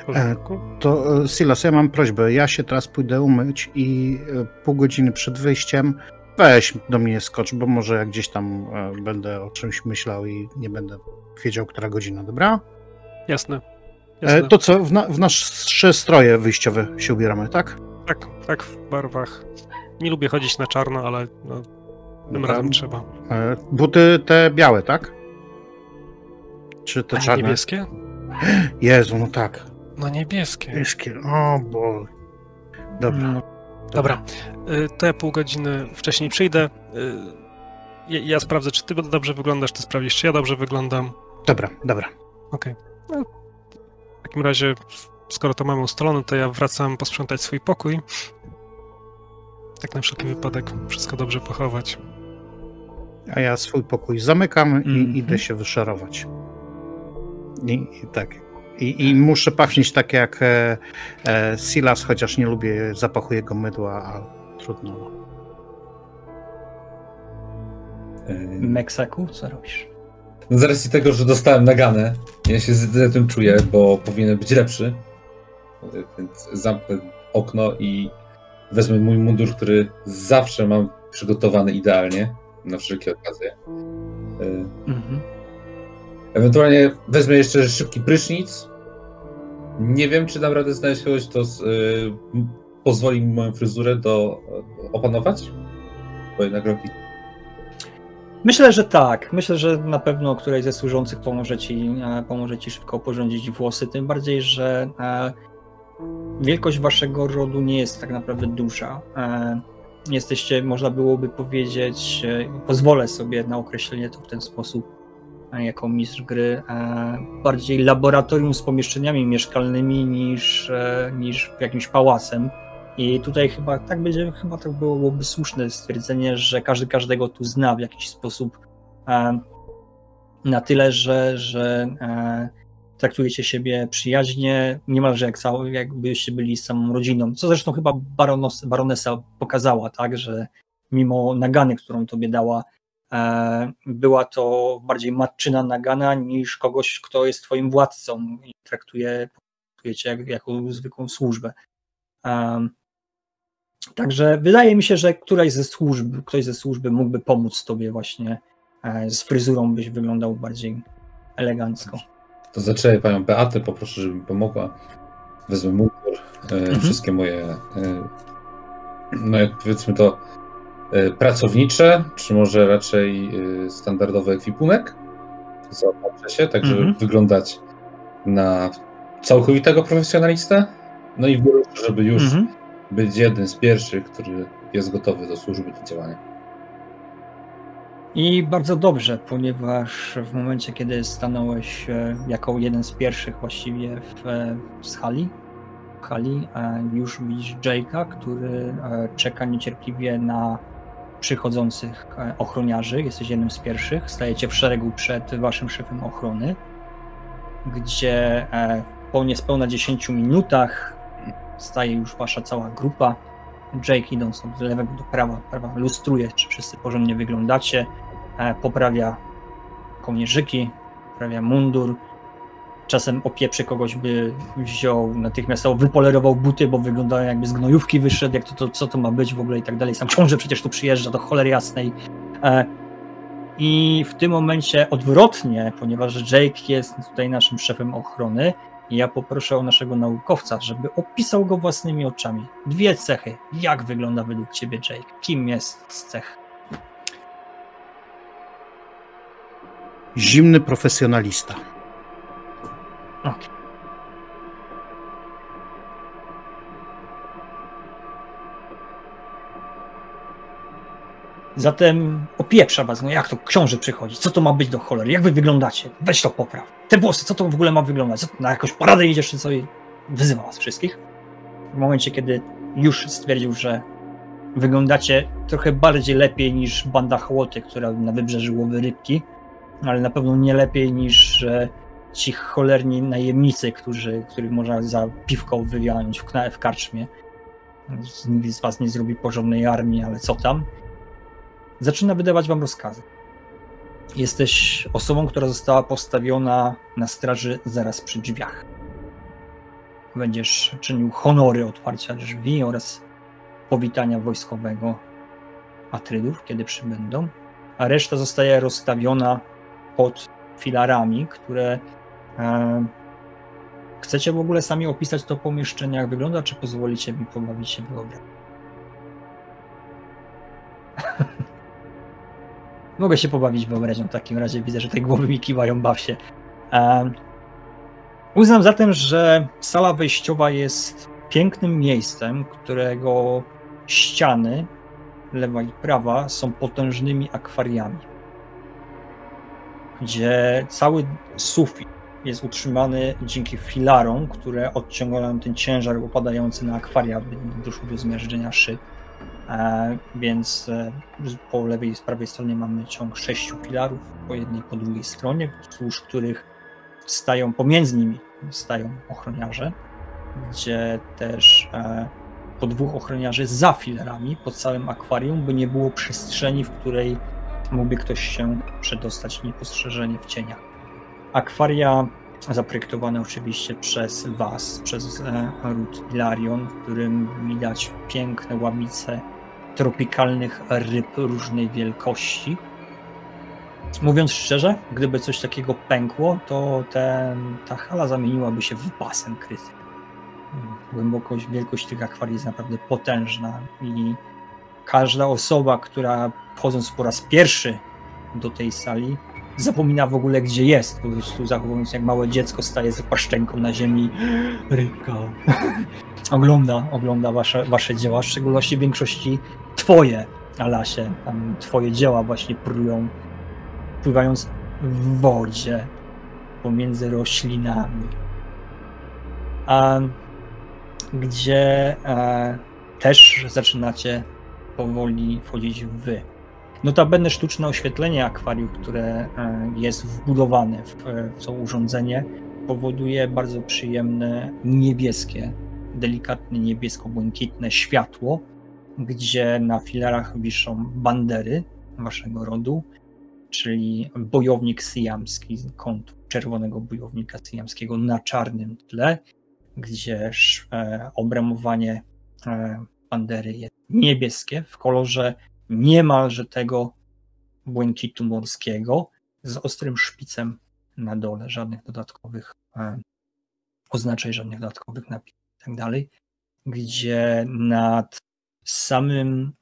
Porządku. To e, Silas, ja mam prośbę. Ja się teraz pójdę umyć i e, pół godziny przed wyjściem weź do mnie skocz, bo może jak gdzieś tam e, będę o czymś myślał i nie będę wiedział, która godzina, dobra? Jasne. E, Jasne. to co, w, na, w nasze stroje wyjściowe się ubieramy, tak? Tak, tak, w barwach. Nie lubię chodzić na czarno, ale no, tym razem trzeba. E, buty te białe, tak? Czy te A czarne? niebieskie? Jezu, no tak. No niebieskie. Niebieskie, o bo... Dobra. No, Dobra, y, to ja pół godziny wcześniej przyjdę. Y, Ja, ja sprawdzę, czy ty dobrze wyglądasz, ty sprawdzisz, czy ja dobrze wyglądam. Dobra, dobra. Okej. No, w takim razie, skoro to mamy ustalone, to ja wracam posprzątać swój pokój. Tak na wszelki wypadek, wszystko dobrze pochować. A ja swój pokój zamykam i Mhm. idę się wyszarować. I, tak. I, I muszę pachnieć tak jak e, e, Silas, chociaż nie lubię zapachu jego mydła, a trudno. no. E, Meksaku, co robisz? No z racji tego, że dostałem naganę, ja się z tym czuję, bo powinien być lepszy. Więc zamknę okno i wezmę mój mundur, który zawsze mam przygotowany idealnie na wszelkie okazje. E, Mhm. Ewentualnie wezmę jeszcze szybki prysznic. Nie wiem, czy dam radę znaleźć kogoś, kto z, y, pozwoli mi moją fryzurę do y, opanować. Bo jednak robi. Myślę, że tak. Myślę, że na pewno któreś ze służących pomoże ci, e, pomoże ci szybko oporządzić włosy. Tym bardziej, że e, wielkość waszego rodu nie jest tak naprawdę duża. E, jesteście, można byłoby powiedzieć, e, pozwolę sobie na określenie to w ten sposób, e, jako mistrz gry, e, bardziej laboratorium z pomieszczeniami mieszkalnymi niż, e, niż jakimś pałacem. I tutaj chyba tak będzie, chyba to byłoby słuszne stwierdzenie, że każdy każdego tu zna w jakiś sposób. E, na tyle, że, że traktujecie siebie przyjaźnie, niemalże jak cały, jakbyście byli samą rodziną. Co zresztą chyba baronos, baronesa pokazała, tak, że mimo nagany, którą tobie dała, była to bardziej matczyna nagana niż kogoś, kto jest twoim władcą i traktuje, traktujecie jak, jako zwykłą służbę. Um, Także wydaje mi się, że któraś ze służb, ktoś ze służby mógłby pomóc tobie właśnie e, z fryzurą, byś wyglądał bardziej elegancko. To zaczęję panią Beatę, poproszę, żeby mi pomogła. Wezmę mundur, y, wszystkie moje, y, no powiedzmy to, pracownicze, czy może raczej y, standardowy ekwipunek. Zaopatrzę się, tak żeby Mhm. wyglądać na całkowitego profesjonalistę. No i wyruszę, żeby już Mhm. być jeden z pierwszych, który jest gotowy do służby do działania. I bardzo dobrze, ponieważ w momencie, kiedy stanąłeś e, jako jeden z pierwszych właściwie w, e, hali, w hali e, już widzisz Jake'a, który e, czeka niecierpliwie na przychodzących e, ochroniarzy. Jesteś jednym z pierwszych. Stajecie w szeregu przed waszym szefem ochrony, gdzie e, po niespełna 10 minutach staje już wasza cała grupa. Jake idąc od lewego do prawa, prawa lustruje, czy wszyscy porządnie wyglądacie, e, poprawia kołnierzyki, poprawia mundur, czasem opieprzy kogoś, by wziął natychmiastowo, wypolerował buty, bo wyglądają jakby z gnojówki wyszedł, jak to, to, co to ma być w ogóle i tak dalej. Sam książę przecież tu przyjeżdża do cholery jasnej. E, I w tym momencie odwrotnie, ponieważ Jake jest tutaj naszym szefem ochrony, ja poproszę o naszego naukowca, żeby opisał go własnymi oczami. Dwie cechy. Jak wygląda według ciebie Jake? Kim jest z cech? Zimny profesjonalista. Zatem opieprza was, no jak to książę przychodzi? Co to ma być do cholery? Jak wy wyglądacie? Weź to popraw. Te włosy, co to w ogóle ma wyglądać? Co, na jakąś paradę idziesz czy co? I wyzywa was wszystkich. W momencie, kiedy już stwierdził, że wyglądacie trochę bardziej lepiej niż banda hołoty, która na wybrzeży łowy rybki, ale na pewno nie lepiej niż ci cholerni najemnicy, którzy, których można za piwką wyjąć w, w karczmie. Nikt z was nie zrobi porządnej armii, ale co tam? zaczyna wydawać wam rozkazy. Jesteś osobą, która została postawiona na straży zaraz przy drzwiach. Będziesz czynił honory otwarcia drzwi oraz powitania wojskowego Atrydów, kiedy przybędą, a reszta zostaje rozstawiona pod filarami, które chcecie w ogóle sami opisać to pomieszczenie, jak wygląda, czy pozwolicie mi pobawić się wyobraźnią? (laughs) Mogę się pobawić wyobraźnią w takim razie. Widzę, że te głowy mi kiwają, baw się. E, uznam zatem, że sala wejściowa jest pięknym miejscem, którego ściany, lewa i prawa, są potężnymi akwariami, gdzie cały sufit jest utrzymany dzięki filarom, które odciągają ten ciężar opadający na akwaria, by nie doszło do zmiażdżenia szyb. E, więc e, po lewej i prawej stronie mamy ciąg sześciu filarów, po jednej po drugiej stronie, wzdłuż których stają, pomiędzy nimi stają ochroniarze, gdzie też e, po dwóch ochroniarzy za filarami pod całym akwarium, by nie było przestrzeni, w której mógłby ktoś się przedostać niepostrzeżenie w cieniach. Akwaria zaprojektowane oczywiście przez Was, przez Ruth Ilarion, w którym widać piękne ławice tropikalnych ryb różnej wielkości. Mówiąc szczerze, gdyby coś takiego pękło, to ten, ta hala zamieniłaby się w basen kryty. Głębokość, wielkość tych akwarii jest naprawdę potężna i każda osoba, która wchodząc po raz pierwszy do tej sali, zapomina w ogóle gdzie jest. Po prostu zachowując jak małe dziecko staje z paszczenką na ziemi. Rybka. (laughs) ogląda, ogląda wasze, wasze dzieła, w szczególności w większości twoje, Alasie. Tam twoje dzieła właśnie prują, pływając w wodzie pomiędzy roślinami. A gdzie e, też zaczynacie powoli wchodzić w wy. Notabene sztuczne oświetlenie akwarium, które e, jest wbudowane w, w to urządzenie, powoduje bardzo przyjemne niebieskie, delikatne niebiesko-błękitne światło, gdzie na filarach wiszą bandery waszego rodu, czyli bojownik syjamski, kąt czerwonego bojownika syjamskiego na czarnym tle, gdzie e, obramowanie e, bandery jest niebieskie w kolorze niemalże tego błękitu morskiego z ostrym szpicem na dole, żadnych dodatkowych e, oznaczeń, żadnych dodatkowych napisów i tak dalej, gdzie nad samym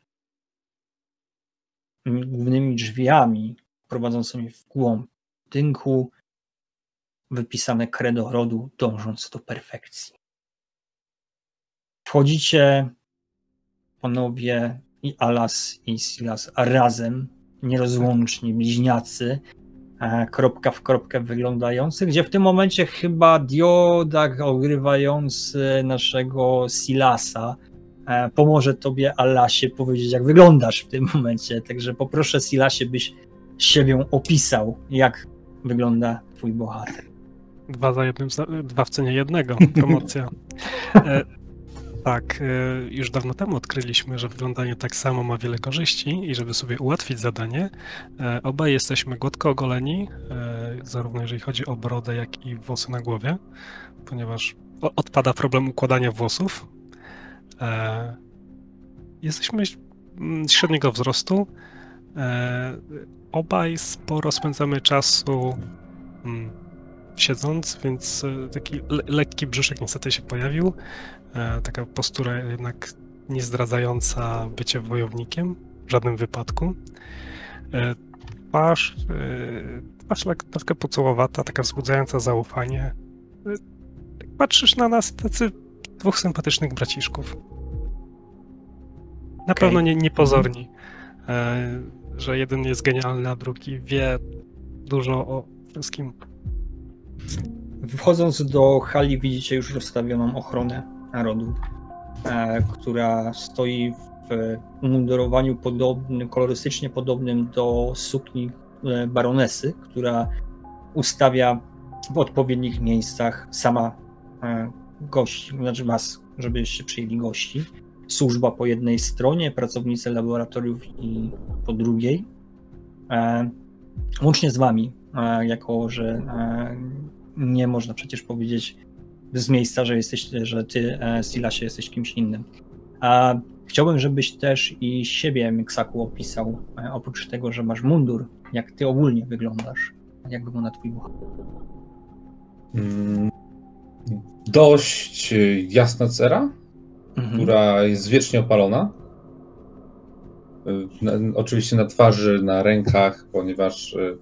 głównymi drzwiami prowadzącymi w głąb budynku wypisane credo rodu dążąc do perfekcji. Wchodzicie panowie i Alas i Silas razem, nierozłączni, bliźniacy, e, kropka w kropkę wyglądający, gdzie w tym momencie chyba Diodak ogrywający naszego Silasa e, pomoże tobie, Alasie, powiedzieć, jak wyglądasz w tym momencie. Także poproszę Silasie, byś siebie opisał, jak wygląda twój bohater. Dwa za jednym, dwa w cenie jednego, (laughs) promocja. E, tak, y, już dawno temu odkryliśmy, że wyglądanie tak samo ma wiele korzyści i żeby sobie ułatwić zadanie, e, obaj jesteśmy gładko ogoleni, e, zarówno jeżeli chodzi o brodę, jak i włosy na głowie, ponieważ odpada problem układania włosów. E, jesteśmy średniego wzrostu. Obaj sporo spędzamy czasu mm, siedząc, więc taki lekki brzuszek niestety się pojawił. E, taka postura jednak nie zdradzająca bycie wojownikiem w żadnym wypadku. E, twarz, e, twarz troszkę pocołowata, taka wzbudzająca zaufanie. Patrzysz na nas tacy dwóch sympatycznych braciszków. Na okay. pewno nie, niepozorni, że jeden jest genialny, a drugi wie dużo o wszystkim. Wchodząc do hali widzicie już rozstawioną ochronę narodu, e, która stoi w umundurowaniu podobnym, kolorystycznie podobnym do sukni e, baronesy, która ustawia w odpowiednich miejscach sama e, gości, znaczy was, żebyście przyjęli gości. Służba po jednej stronie, pracownicy laboratoriów i po drugiej. łącznie z wami, jako że nie można przecież powiedzieć z miejsca, że jesteś, że ty, e, Silasie, jesteś kimś innym. A chciałbym, żebyś też i siebie, Miksaku, opisał, e, oprócz tego, że masz mundur, jak ty ogólnie wyglądasz, jak wygląda twój bohater. Mm, Dość jasna cera, Mhm. która jest wiecznie opalona. Y, Na, oczywiście na twarzy, na rękach, ponieważ y,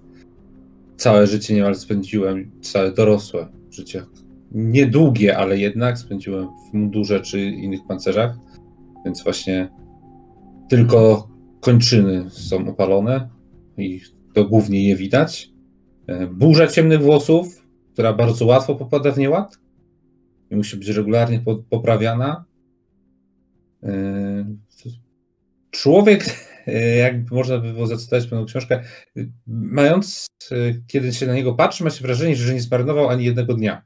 całe życie niemal spędziłem, całe dorosłe życie, niedługie, ale jednak spędziłem w mundurze czy innych pancerzach, więc właśnie tylko kończyny są opalone i to głównie je widać. Y, Burza ciemnych włosów, która bardzo łatwo popada w nieład i musi być regularnie po- poprawiana. Yy, Człowiek, yy, jakby można by było zacytować pewną książkę, mając, kiedy się na niego patrzy, ma się wrażenie, że nie zmarnował ani jednego dnia.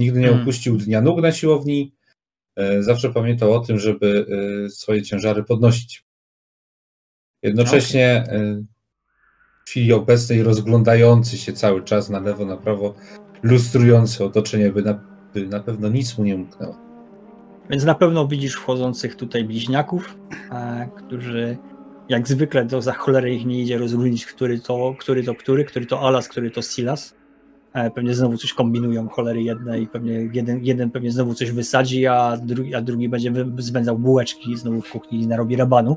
Nigdy nie Mm. opuścił dnia nóg na siłowni. yy, Zawsze pamiętał o tym, żeby yy, swoje ciężary podnosić. Jednocześnie yy, w chwili obecnej rozglądający się cały czas na lewo, na prawo, lustrujący otoczenie, by na, by na pewno nic mu nie umknęło. Więc na pewno widzisz wchodzących tutaj bliźniaków, e, którzy jak zwykle to za cholerę ich nie idzie rozróżnić, który to, który to który, który to Alas, który to Silas. E, pewnie znowu coś kombinują, cholery jedne i pewnie jeden, jeden pewnie znowu coś wysadzi, a drugi, a drugi będzie zwędzał bułeczki znowu w kuchni i narobi rabanu.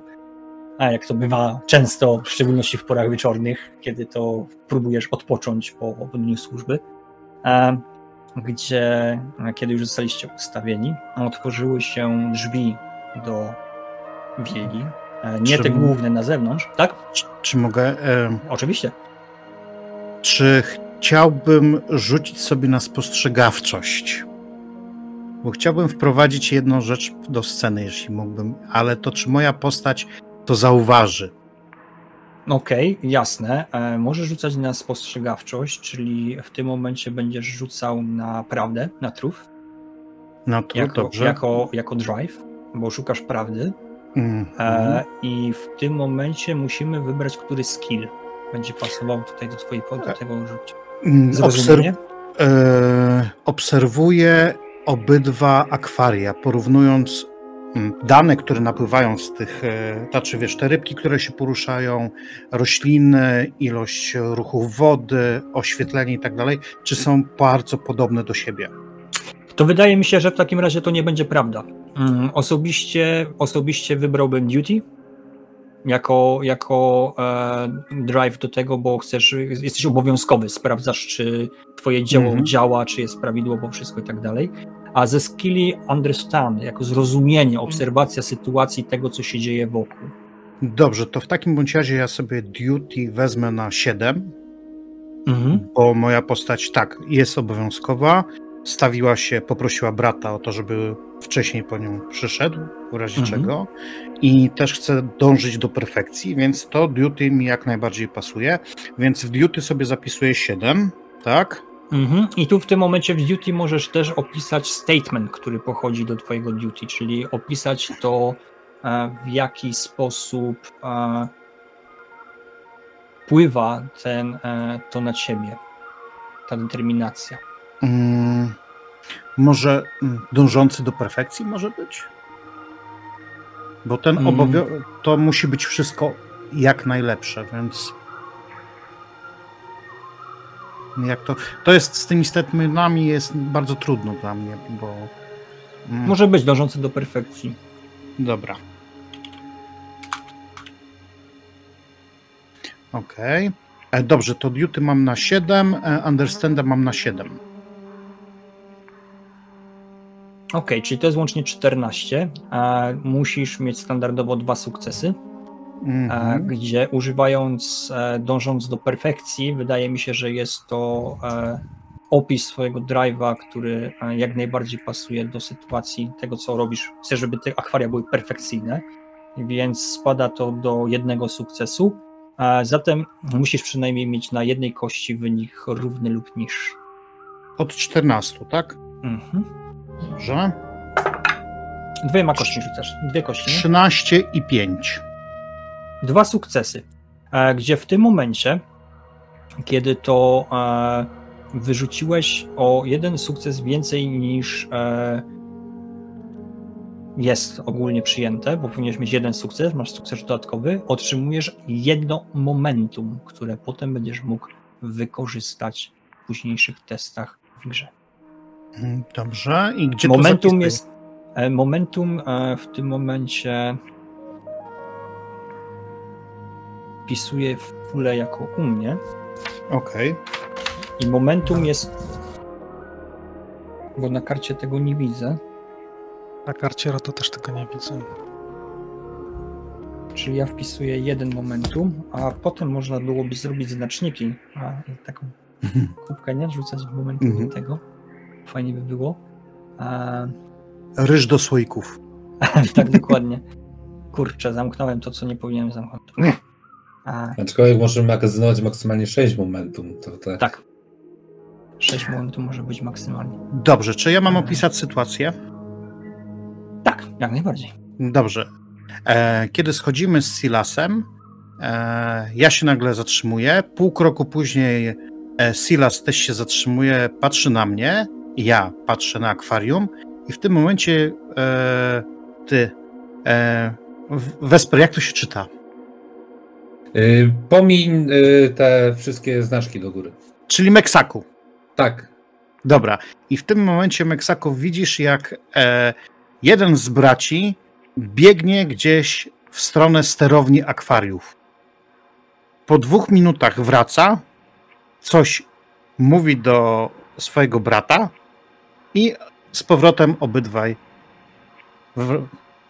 A jak to bywa często, w szczególności w porach wieczornych, kiedy to próbujesz odpocząć po, dniu służby. E, gdzie e, kiedy już zostaliście ustawieni, otworzyły się drzwi do wieli. E, Nie Czy- te główne na zewnątrz, tak? Czy, czy mogę. E, Oczywiście. czy chciałbym rzucić sobie na spostrzegawczość? Bo chciałbym wprowadzić jedną rzecz do sceny, jeśli mógłbym, ale to czy moja postać to zauważy? Okej, jasne. E, Możesz rzucać na spostrzegawczość, czyli w tym momencie będziesz rzucał na prawdę, na truf, No to jako, dobrze. jako, jako drive, bo szukasz prawdy. Mhm. E, I w tym momencie musimy wybrać, który skill będzie pasował tutaj do twojej do tego rzucia. Mm, obserw- e, obserwuję obydwa akwaria, porównując mm, dane, które napływają z tych, znaczy wiesz, te rybki, które się poruszają, rośliny, ilość ruchów wody, oświetlenie i tak dalej, czy są bardzo podobne do siebie. To wydaje mi się, że w takim razie to nie będzie prawda. Mm, Osobiście, osobiście wybrałbym duty jako, jako e, drive do tego, bo chcesz, jesteś obowiązkowy, sprawdzasz, czy twoje dzieło Mhm. działa, czy jest prawidłowo wszystko i tak dalej. A ze skilli understand, jako zrozumienie, obserwacja sytuacji tego, co się dzieje wokół. Dobrze, to w takim bądź razie ja sobie duty wezmę na 7, Mhm. bo moja postać tak jest obowiązkowa. Stawiła się, poprosiła brata o to, żeby wcześniej po nią przyszedł, w razie Mhm. czego. I też chce dążyć do perfekcji, więc to duty mi jak najbardziej pasuje. Więc w duty sobie zapisuję 7, tak? Mhm. I tu w tym momencie w duty możesz też opisać statement, który pochodzi do twojego duty, czyli opisać to, e, w jaki sposób e, wpływa ten, e, to na ciebie, ta determinacja. Mm, może mm, dążący do perfekcji może być? Bo ten Mm. obowio- to musi być wszystko jak najlepsze, więc jak to, to jest z tymi statementami jest bardzo trudno dla mnie, bo mm, Może być dążący do perfekcji. dobra. Okej. E, Dobrze, to duty mam na 7, e, understanda mam na 7. Okej, czyli to jest łącznie 14. E, musisz mieć standardowo dwa sukcesy. Mhm. gdzie używając, e, dążąc do perfekcji, wydaje mi się, że jest to e, opis swojego drive'a, który e, jak najbardziej pasuje do sytuacji tego, co robisz. Chcesz, żeby te akwaria były perfekcyjne, więc spada to do jednego sukcesu. Zatem musisz przynajmniej mieć na jednej kości wynik równy lub niższy. Od 14, tak? Mhm. Dobrze. Dwiema kośćmi rzucasz. Dwie kości. nie? 13 i 5. dwa sukcesy, e, gdzie w tym momencie kiedy to e, wyrzuciłeś o jeden sukces więcej niż e, jest ogólnie przyjęte, bo powinieneś mieć jeden sukces, masz sukces dodatkowy, otrzymujesz jedno momentum, które potem będziesz mógł wykorzystać w późniejszych testach w grze. Mm, Dobrze. I gdzie to Momentum zapisuję? jest. e, Momentum e, w tym momencie wpisuję w pulę jako u mnie. Okej. I momentum jest. Bo na karcie tego nie widzę. Na karcie ROTO też tego nie widzę. Czyli ja wpisuję jeden momentum, a potem można byłoby zrobić znaczniki. A taką kubkę nie rzucać w momentum Mhm. do tego. Fajnie by było. A, Ryż do słoików. (laughs) tak dokładnie. Kurczę, zamknąłem to, co nie powinienem zamknąć. A, Aczkolwiek możemy magazynować maksymalnie 6 momentum. To tak. tak. 6 momentów może być maksymalnie. Dobrze, czy ja mam opisać sytuację? Tak, jak najbardziej. Dobrze. E, kiedy schodzimy z Silasem, e, ja się nagle zatrzymuję. Pół kroku później e, Silas też się zatrzymuje, patrzy na mnie. Ja patrzę na akwarium i w tym momencie e, ty, e, Wesper, jak to się czyta? Y, Pomiń y, te wszystkie znaczki do góry. Czyli Meksaku. Tak. Dobra. I w tym momencie, Meksaku, widzisz, jak e, jeden z braci biegnie gdzieś w stronę sterowni akwariów. Po dwóch minutach wraca, coś mówi do swojego brata i z powrotem obydwaj w,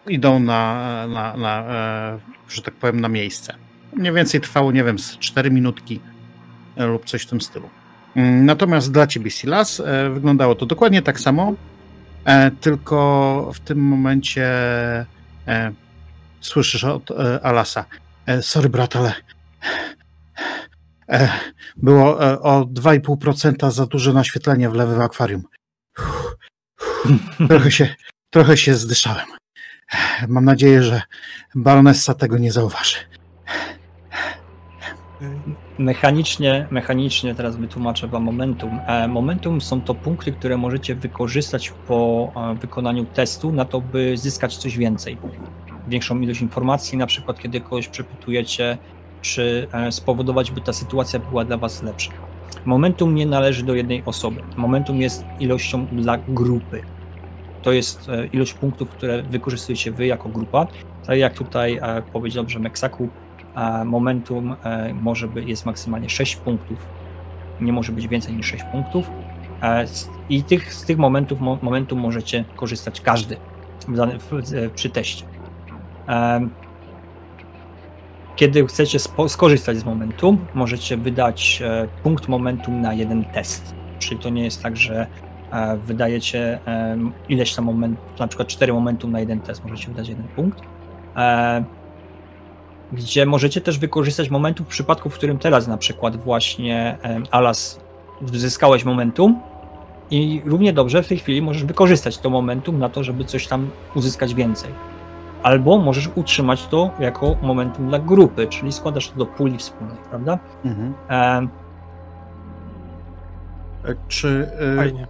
idą na, na, na e, że tak powiem, na miejsce. Mniej więcej trwało, nie wiem, z 4 minutki e, lub coś w tym stylu. Mm, Natomiast dla ciebie, Silas, e, wyglądało to dokładnie tak samo, e, tylko w tym momencie e, słyszysz od e, Alasa. Sorry, brat, ale było o 2,5% za duże naświetlenie w lewym akwarium. Trochę się, trochę się zdyszałem. Mam nadzieję, że baronessa tego nie zauważy. Mechanicznie, mechanicznie teraz wytłumaczę Wam momentum. E, Momentum są to punkty, które możecie wykorzystać po e, wykonaniu testu na to, by zyskać coś więcej. Większą ilość informacji, na przykład kiedy kogoś przepytujecie, czy e, spowodować, by ta sytuacja była dla Was lepsza. Momentum nie należy do jednej osoby. Momentum jest ilością dla grupy. To jest e, ilość punktów, które wykorzystujecie Wy jako grupa. Tak jak tutaj e, powiedział dobrze Meksaku, a momentum e, może być, jest maksymalnie 6 punktów. Nie może być więcej niż 6 punktów. E, I tych, z tych momentów, mo, momentum możecie korzystać każdy w e, przy teście. Kiedy chcecie skorzystać z momentum, możecie wydać e, punkt momentum na jeden test. Czyli to nie jest tak, że e, wydajecie ileś tam momentów, na przykład 4 momentum na jeden test, możecie wydać jeden punkt. E, gdzie możecie też wykorzystać momentum w przypadku, w którym teraz na przykład właśnie Alas zyskałeś momentum i równie dobrze w tej chwili możesz wykorzystać to momentum na to, żeby coś tam uzyskać więcej. Albo możesz utrzymać to jako momentum dla grupy, czyli składasz to do puli wspólnej, prawda? Mhm. E, Czy e, Fajnie.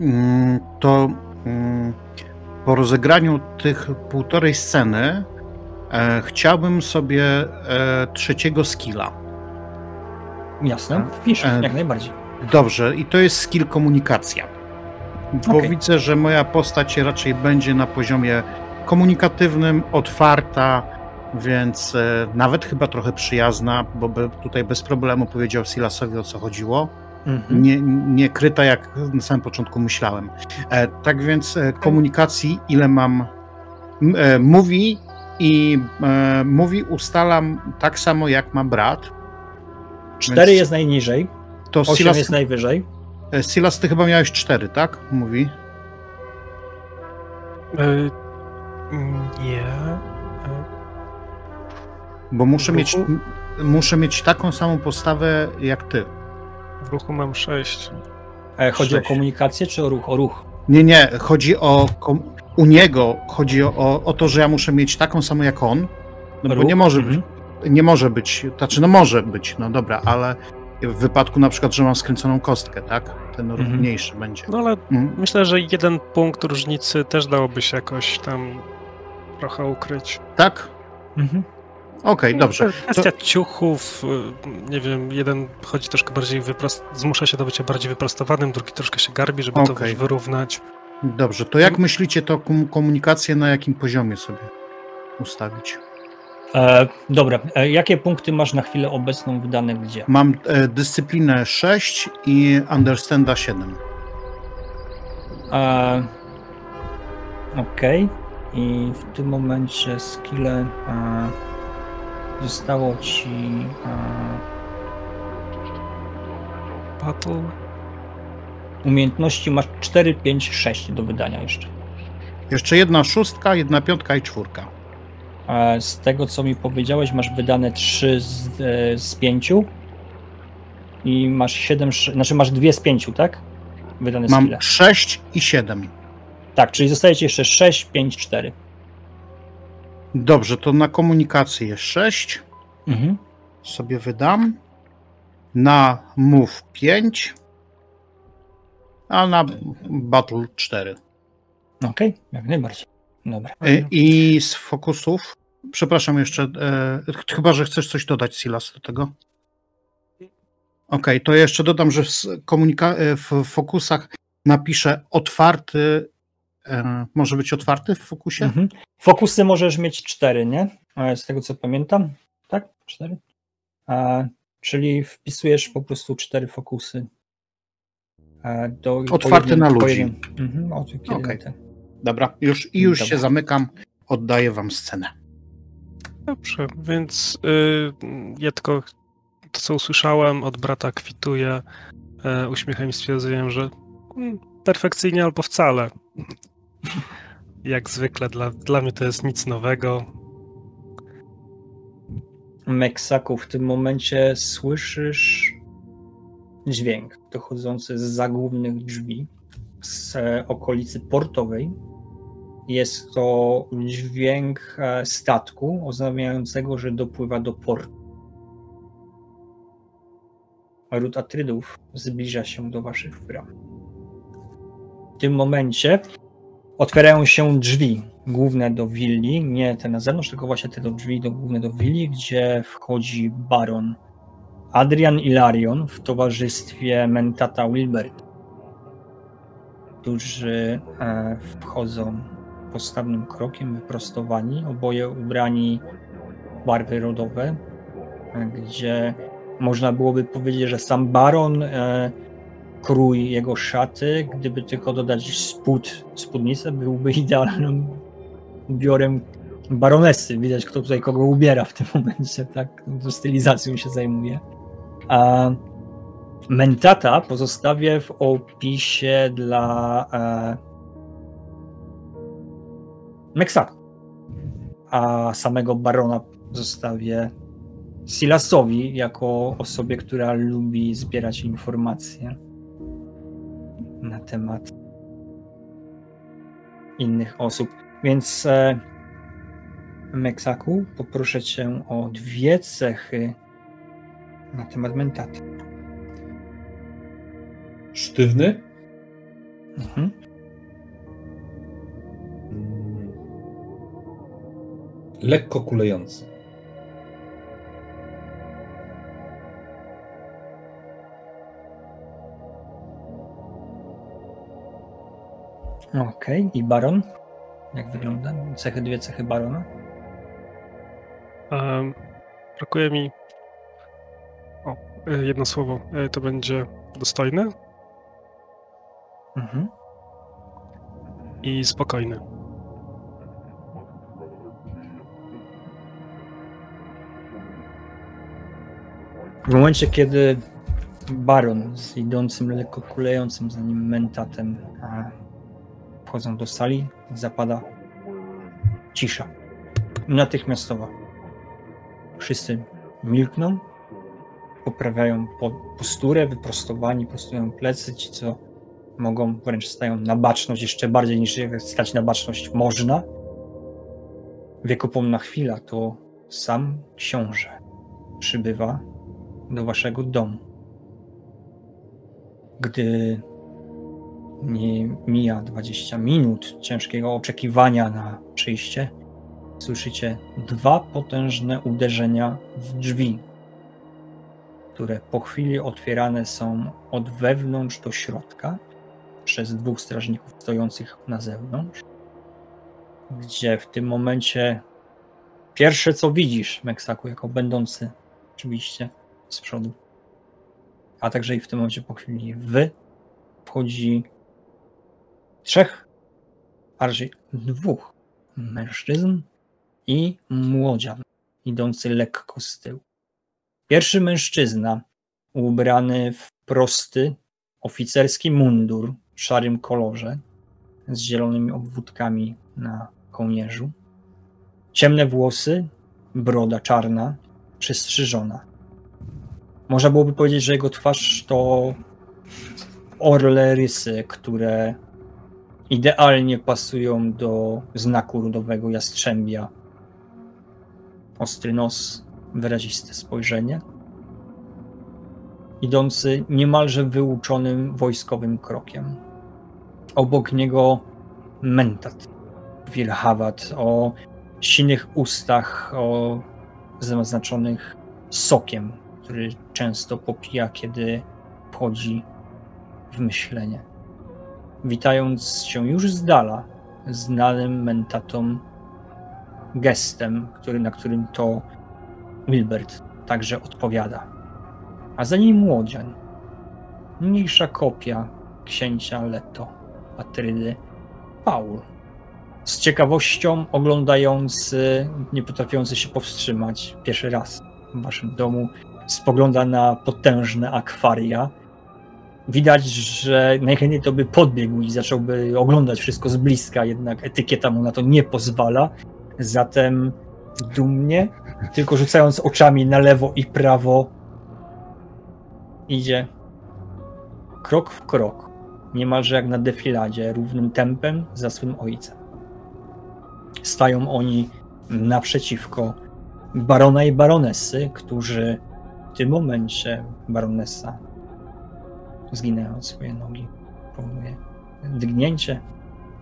Mm, to mm, po rozegraniu tych półtorej sceny e, chciałbym sobie e, trzeciego skilla. jasne, wpisz, E, jak najbardziej. Dobrze, i to jest skill komunikacja. Bo Okej. widzę, że moja postać raczej będzie na poziomie komunikatywnym, otwarta, więc e, nawet chyba trochę przyjazna, bo by tutaj bez problemu powiedział Silasowi o co chodziło. Mhm. nie, nie kryta, jak na samym początku myślałem. E, tak więc e, komunikacji, ile mam, mówi i mówi ustalam tak samo, jak ma brat. Cztery więc- jest najniżej, To osiem Silas, jest najwyżej. Silas, ty chyba miałeś cztery, tak? Mówi. Nie. E, Bo muszę mieć, muszę mieć taką samą postawę jak ty. w ruchu mam 6. E, Chodzi Sześć. o komunikację czy o ruch? O ruch. Nie, nie, chodzi o. kom- U niego chodzi o, o to, że ja muszę mieć taką samą jak on. No bo Ruch? nie może być. Mhm. Nie może być, znaczy no może być, no dobra, ale w wypadku na przykład, że mam skręconą kostkę, tak? Ten Mhm. mniejszy będzie. No ale Mhm. myślę, że jeden punkt różnicy też dałoby się jakoś tam trochę ukryć. Tak? Mhm. Okej, dobrze. Kwestia ciuchów, y, nie wiem, jeden chodzi troszkę bardziej wyprost... zmusza się do bycia bardziej wyprostowanym, drugi troszkę się garbi, żeby to Okej. wyrównać. Dobrze, to jak myślicie, to kom- komunikację na jakim poziomie sobie ustawić? E, dobra, e, jakie punkty masz na chwilę obecną wydane gdzie? Mam e, dyscyplinę 6 i understanda 7. E, Okej. I w tym momencie skille e, zostało ci e, Battle. umiejętności masz 4, 5, 6 do wydania jeszcze. Jeszcze jedna szóstka, jedna piątka i czwórka. E, z tego co mi powiedziałeś, masz wydane 3 z, e, z 5 i masz 7, sz- znaczy masz 2 z 5, tak? Wydane Mam skille. 6 i 7. Tak, czyli zostaje ci jeszcze 6, 5, 4. Dobrze, to na komunikację jest 6. Mhm. Sobie wydam. Na move 5. A na battle 4. Okej, jak najbardziej. Dobra. E, I z fokusów. Przepraszam jeszcze, e, ch- chyba że chcesz coś dodać, Silas, do tego. Okej, to jeszcze dodam, że w, komunika- e, w fokusach napiszę otwarty. Może być otwarty w fokusie? Mhm. Fokusy możesz mieć 4, nie? Z tego co pamiętam. Tak? 4. Czyli wpisujesz po prostu 4 fokusy. e, Do, po Otwarty na ludzi. Mhm, o, kiedy Okej. ten. Dobra, już, i już Dobra. się zamykam. Oddaję wam scenę. Dobrze, więc y, ja tylko to, co usłyszałem od brata, kwituję e, uśmiechem i stwierdzeniem, że mm, perfekcyjnie albo wcale. Jak zwykle, dla, dla mnie to jest nic nowego. Meksaku, w tym momencie słyszysz dźwięk dochodzący z zagłównych drzwi z e, okolicy portowej. Jest to dźwięk e, statku oznajmiającego, że dopływa do portu. Ród Atrydów zbliża się do waszych bram. W tym momencie otwierają się drzwi główne do willi, nie te na zewnątrz, tylko właśnie te do drzwi do, główne do willi, gdzie wchodzi baron Adrian Ilarion w towarzystwie Mentata Wilbert, którzy e, wchodzą postawnym krokiem, wyprostowani, oboje ubrani w barwy rodowe, e, gdzie można byłoby powiedzieć, że sam baron e, krój jego szaty, gdyby tylko dodać spód, spódnicę, byłby idealnym ubiorem baronesy. Widać, kto tutaj kogo ubiera w tym (laughs) momencie, tak? To stylizacją się zajmuje. A mentata pozostawię w opisie dla e. A samego barona zostawię Silasowi jako osobie, która lubi zbierać informacje na temat innych osób. Więc e, Meksaku, poproszę cię o dwie cechy na temat mentaty. Sztywny? Mhm. Mm. Lekko kulejący. Okej, i baron? Jak wygląda? Cechy, dwie cechy barona? Em, brakuje mi. O, e, jedno słowo. E, To będzie dostojny Mhm. i spokojny. W momencie, kiedy baron z idącym, lekko kulejącym za nim mentatem a wchodzą do sali, zapada cisza. Natychmiastowa. Wszyscy milkną, poprawiają po- posturę, wyprostowani, prostują plecy, ci co mogą, wręcz stają na baczność, jeszcze bardziej niż stać na baczność można. Wiekopomna chwila to sam książę przybywa do waszego domu. Gdy nie mija 20 minut ciężkiego oczekiwania na przyjście, słyszycie dwa potężne uderzenia w drzwi, które po chwili otwierane są od wewnątrz do środka przez dwóch strażników stojących na zewnątrz, gdzie w tym momencie pierwsze co widzisz, Meksaku, jako będący oczywiście z przodu, a także i w tym momencie po chwili wy, wchodzi trzech, a raczej dwóch mężczyzn i młodzian, idący lekko z tyłu. Pierwszy mężczyzna, ubrany w prosty, oficerski mundur w szarym kolorze, z zielonymi obwódkami na kołnierzu. Ciemne włosy, broda czarna, przystrzyżona. Można byłoby powiedzieć, że jego twarz to orle rysy, które idealnie pasują do znaku rodowego jastrzębia. Ostry nos, wyraziste spojrzenie. Idący niemalże wyuczonym wojskowym krokiem. Obok niego mentat, wilhawat o sinych ustach, o zaznaczonych sokiem, który często popija, kiedy wchodzi w myślenie. Witając się już z dala, znanym mentatom gestem, który, na którym to Wilbert także odpowiada. A za nim młodzian, mniejsza kopia księcia Leto, Patrydy, Paul. Z ciekawością oglądający, nie potrafiący się powstrzymać pierwszy raz w waszym domu, spogląda na potężne akwaria. Widać, że najchętniej to by podbiegł i zacząłby oglądać wszystko z bliska, jednak etykieta mu na to nie pozwala. Zatem dumnie, tylko rzucając oczami na lewo i prawo, idzie krok w krok, niemalże jak na defiladzie, równym tempem za swym ojcem. Stają oni naprzeciwko barona i baronesy, którzy w tym momencie baronesa, zginęła swoje nogi, powoduje dygnięcie,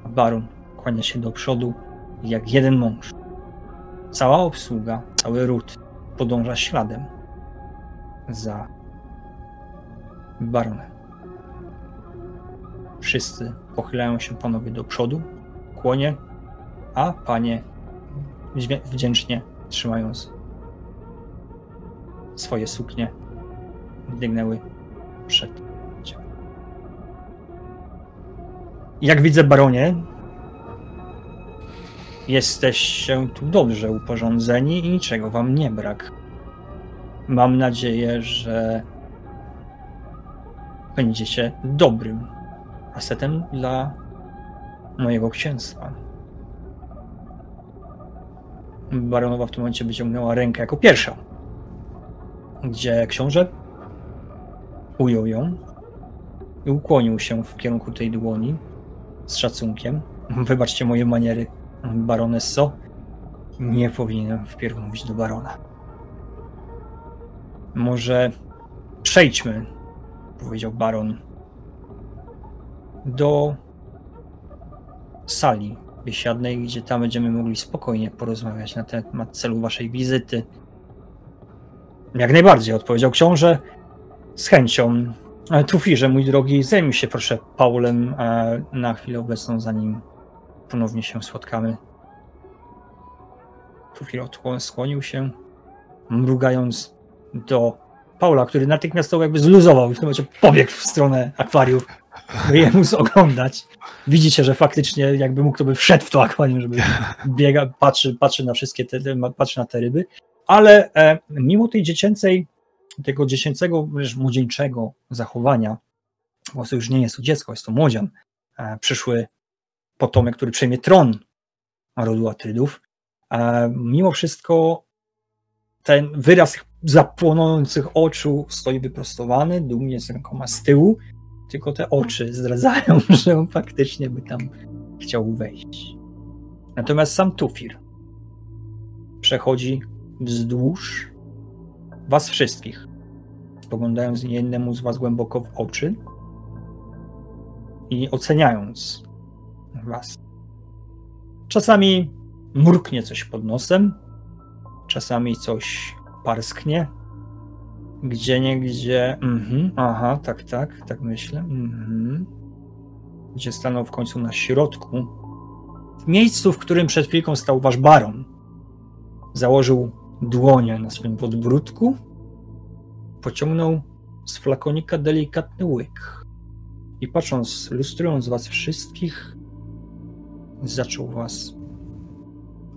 a baron kłania się do przodu jak jeden mąż. Cała obsługa, cały ród podąża śladem za baronem. Wszyscy pochylają się panowie do przodu, kłonie, a panie wdzięcznie trzymając swoje suknie, biegnęły przed Jak widzę, baronie, jesteście tu dobrze uporządzeni i niczego wam nie brak. Mam nadzieję, że będziecie dobrym asetem dla mojego księstwa. Baronowa w tym momencie wyciągnęła rękę jako pierwsza, gdzie książę ujął ją i ukłonił się w kierunku tej dłoni z szacunkiem. Wybaczcie moje maniery, baronesso. Nie powinienem wpierw mówić do barona. Może przejdźmy, powiedział baron, do sali biesiadnej, gdzie tam będziemy mogli spokojnie porozmawiać na temat celu waszej wizyty. Jak najbardziej, odpowiedział książę z chęcią. Trufirze, mój drogi, zajmij się proszę Paulem na chwilę obecną, zanim ponownie się spotkamy. Trufir skłonił się, mrugając do Paula, który natychmiastowo jakby zluzował i w tym momencie pobiegł w stronę akwariów, by je móc oglądać. Widzicie, że faktycznie jakby mógł, to by wszedł w to akwarium, żeby biega, patrzy, patrzy na wszystkie te, patrzy na te ryby. Ale e, mimo tej dziecięcej, tego dziecięcego, wręcz młodzieńczego zachowania, bo to już nie jest to dziecko, jest to młodzian, e, przyszły potomek, który przejmie tron rodu Atrydów, e, mimo wszystko ten wyraz zapłonących oczu stoi wyprostowany, dumnie z rękoma z tyłu, tylko te oczy zdradzają, (laughs) że on faktycznie by tam chciał wejść. Natomiast sam Tufir przechodzi wzdłuż was wszystkich, spoglądając jednemu z was głęboko w oczy i oceniając was. Czasami mruknie coś pod nosem, czasami coś parsknie, gdzie niegdzie, mhm, aha, tak, tak, tak myślę, mhm. Gdzie stanął w końcu na środku, w miejscu, w którym przed chwilką stał wasz baron. Założył dłonie na swoim podbródku, pociągnął z flakonika delikatny łyk i patrząc, lustrując was wszystkich, zaczął was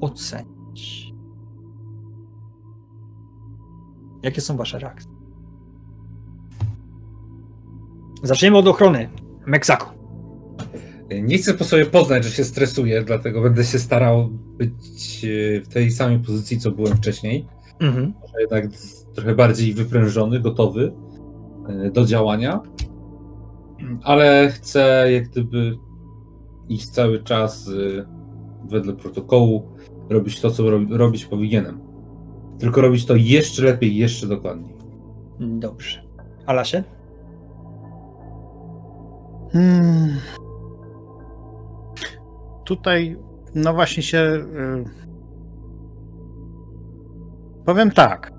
ocenić. Jakie są wasze reakcje? Zaczniemy od ochrony. Meksaku. Nie chcę po sobie poznać, że się stresuję, dlatego będę się starał być e, w tej samej pozycji, co byłem wcześniej. Mhm. Może jednak trochę bardziej wyprężony, gotowy e, do działania. Ale chcę jak gdyby iść cały czas e, wedle protokołu, robić to, co robi, robić powinienem. Tylko robić to jeszcze lepiej, jeszcze dokładniej. Dobrze. Alasie? Hmm. Tutaj, no właśnie się. y, Powiem tak.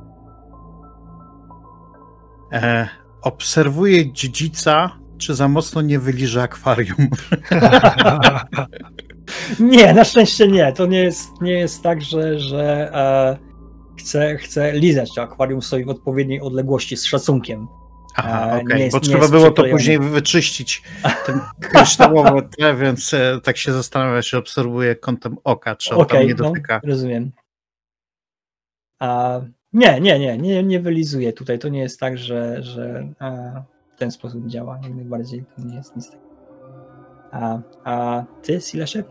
E, obserwuję dziedzica, czy za mocno nie wyliże akwarium. (laughs) Nie, na szczęście nie. To nie jest, nie jest tak, że, że e, chcę, chcę lizać to akwarium stoi w odpowiedniej odległości z szacunkiem. Aha, E, okej, jest- bo nie trzeba było to później wyczyścić, (laughs) ten kryształowe tle, więc e, tak się zastanawiam, czy obserwuję kątem oka, czy on tam Okej, nie no, dotyka. rozumiem. A, nie, nie, nie, nie, nie wylizuję tutaj. To nie jest tak, że, że e, w ten sposób działa. Jak najbardziej to nie jest nic takiego. A, a ty, Silesie?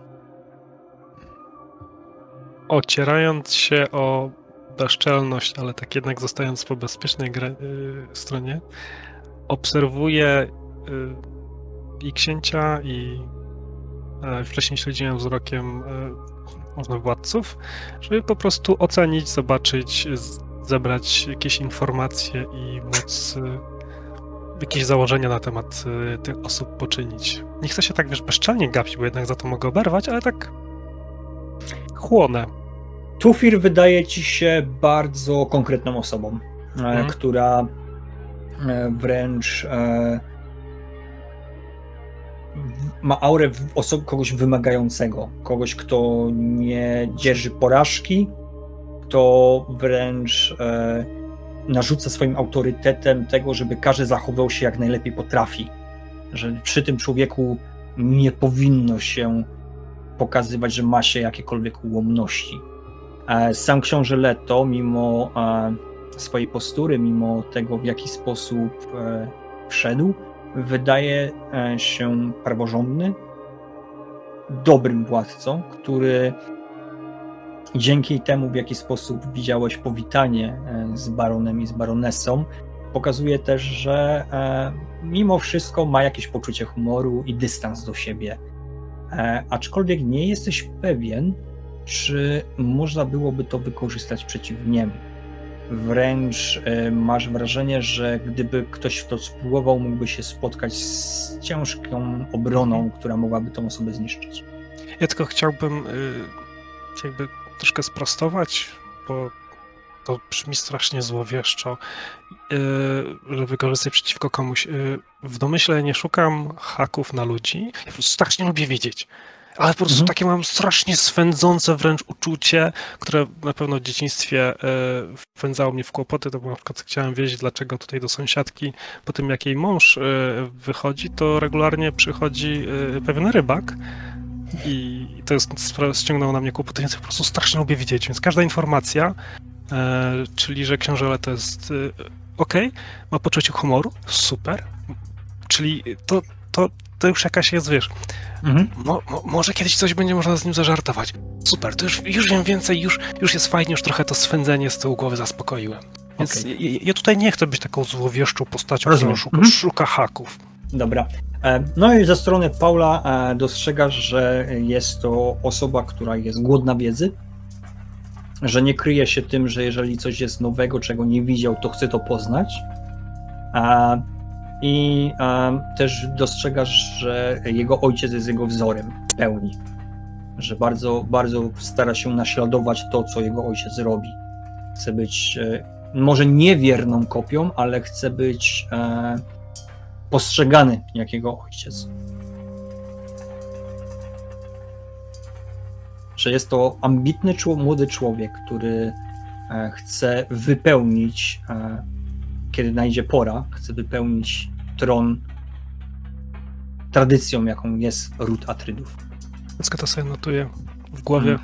Ocierając się o bezczelność, ale tak jednak zostając po bezpiecznej y, stronie, obserwuję y, i księcia, i e, wcześniej śledziłem wzrokiem e, można władców, żeby po prostu ocenić, zobaczyć, zebrać jakieś informacje i móc y, jakieś założenia na temat tych osób poczynić. Nie chcę się tak, wiesz, bezczelnie gapić, bo jednak za to mogę oberwać, ale tak chłonę. Tufir wydaje ci się bardzo konkretną osobą, e, Mhm. która e, wręcz e, ma aurę kogoś wymagającego, kogoś, kto nie dzierży porażki, kto wręcz narzuca swoim autorytetem tego, żeby każdy zachował się jak najlepiej potrafi. Że przy tym człowieku nie powinno się pokazywać, że ma się jakiekolwiek ułomności. E, Sam książę Leto, mimo e, swojej postury, mimo tego, w jaki sposób e, wszedł, wydaje się praworządny, dobrym władcą, który dzięki temu, w jaki sposób widziałeś powitanie z baronem i z baronesą, pokazuje też, że mimo wszystko ma jakieś poczucie humoru i dystans do siebie. Aczkolwiek nie jesteś pewien, czy można byłoby to wykorzystać przeciw niemu. Wręcz e, masz wrażenie, że gdyby ktoś w to spróbował, mógłby się spotkać z ciężką obroną, która mogłaby tą osobę zniszczyć. Ja tylko chciałbym y, jakby troszkę sprostować, bo to brzmi strasznie złowieszczo, y, że wykorzystać przeciwko komuś. W domyśle nie szukam haków na ludzi. Ja strasznie lubię wiedzieć. Ale po prostu Mhm. takie mam strasznie swędzące wręcz uczucie, które na pewno w dzieciństwie y, wpędzało mnie w kłopoty. To było na przykład chciałem wiedzieć, dlaczego tutaj do sąsiadki po tym, jak jej mąż y, wychodzi, to regularnie przychodzi y, pewien rybak i to jest, ściągnęło na mnie kłopoty, więc po prostu strasznie lubię widzieć, więc każda informacja, e, czyli że książę to jest e, ok, ma poczucie humoru, super, czyli to, to, to już jakaś jest, wiesz, Mhm. mo, mo, może kiedyś coś będzie można z nim zażartować. Super, to już, już wiem więcej, już, już jest fajnie, już trochę to swędzenie z tyłu głowy zaspokoiłem. Więc Okej. ja, ja tutaj nie chcę być taką złowieszczą postacią, Rozumiem. która szuka, Mhm. szuka haków. Dobra. E, No i ze strony Paula e, dostrzegasz, że jest to osoba, która jest głodna wiedzy, że nie kryje się tym, że jeżeli coś jest nowego, czego nie widział, to chce to poznać. I em, też dostrzegasz, że jego ojciec jest jego wzorem w pełni. Że bardzo, bardzo stara się naśladować to, co jego ojciec robi. Chce być e, może niewierną kopią, ale chce być e, postrzegany jak jego ojciec. Że jest to ambitny młody człowiek, który e, chce wypełnić, e, kiedy najdzie pora, chce wypełnić tron tradycją, jaką jest ród Atrydów. Wszystko to sobie notuję w głowie,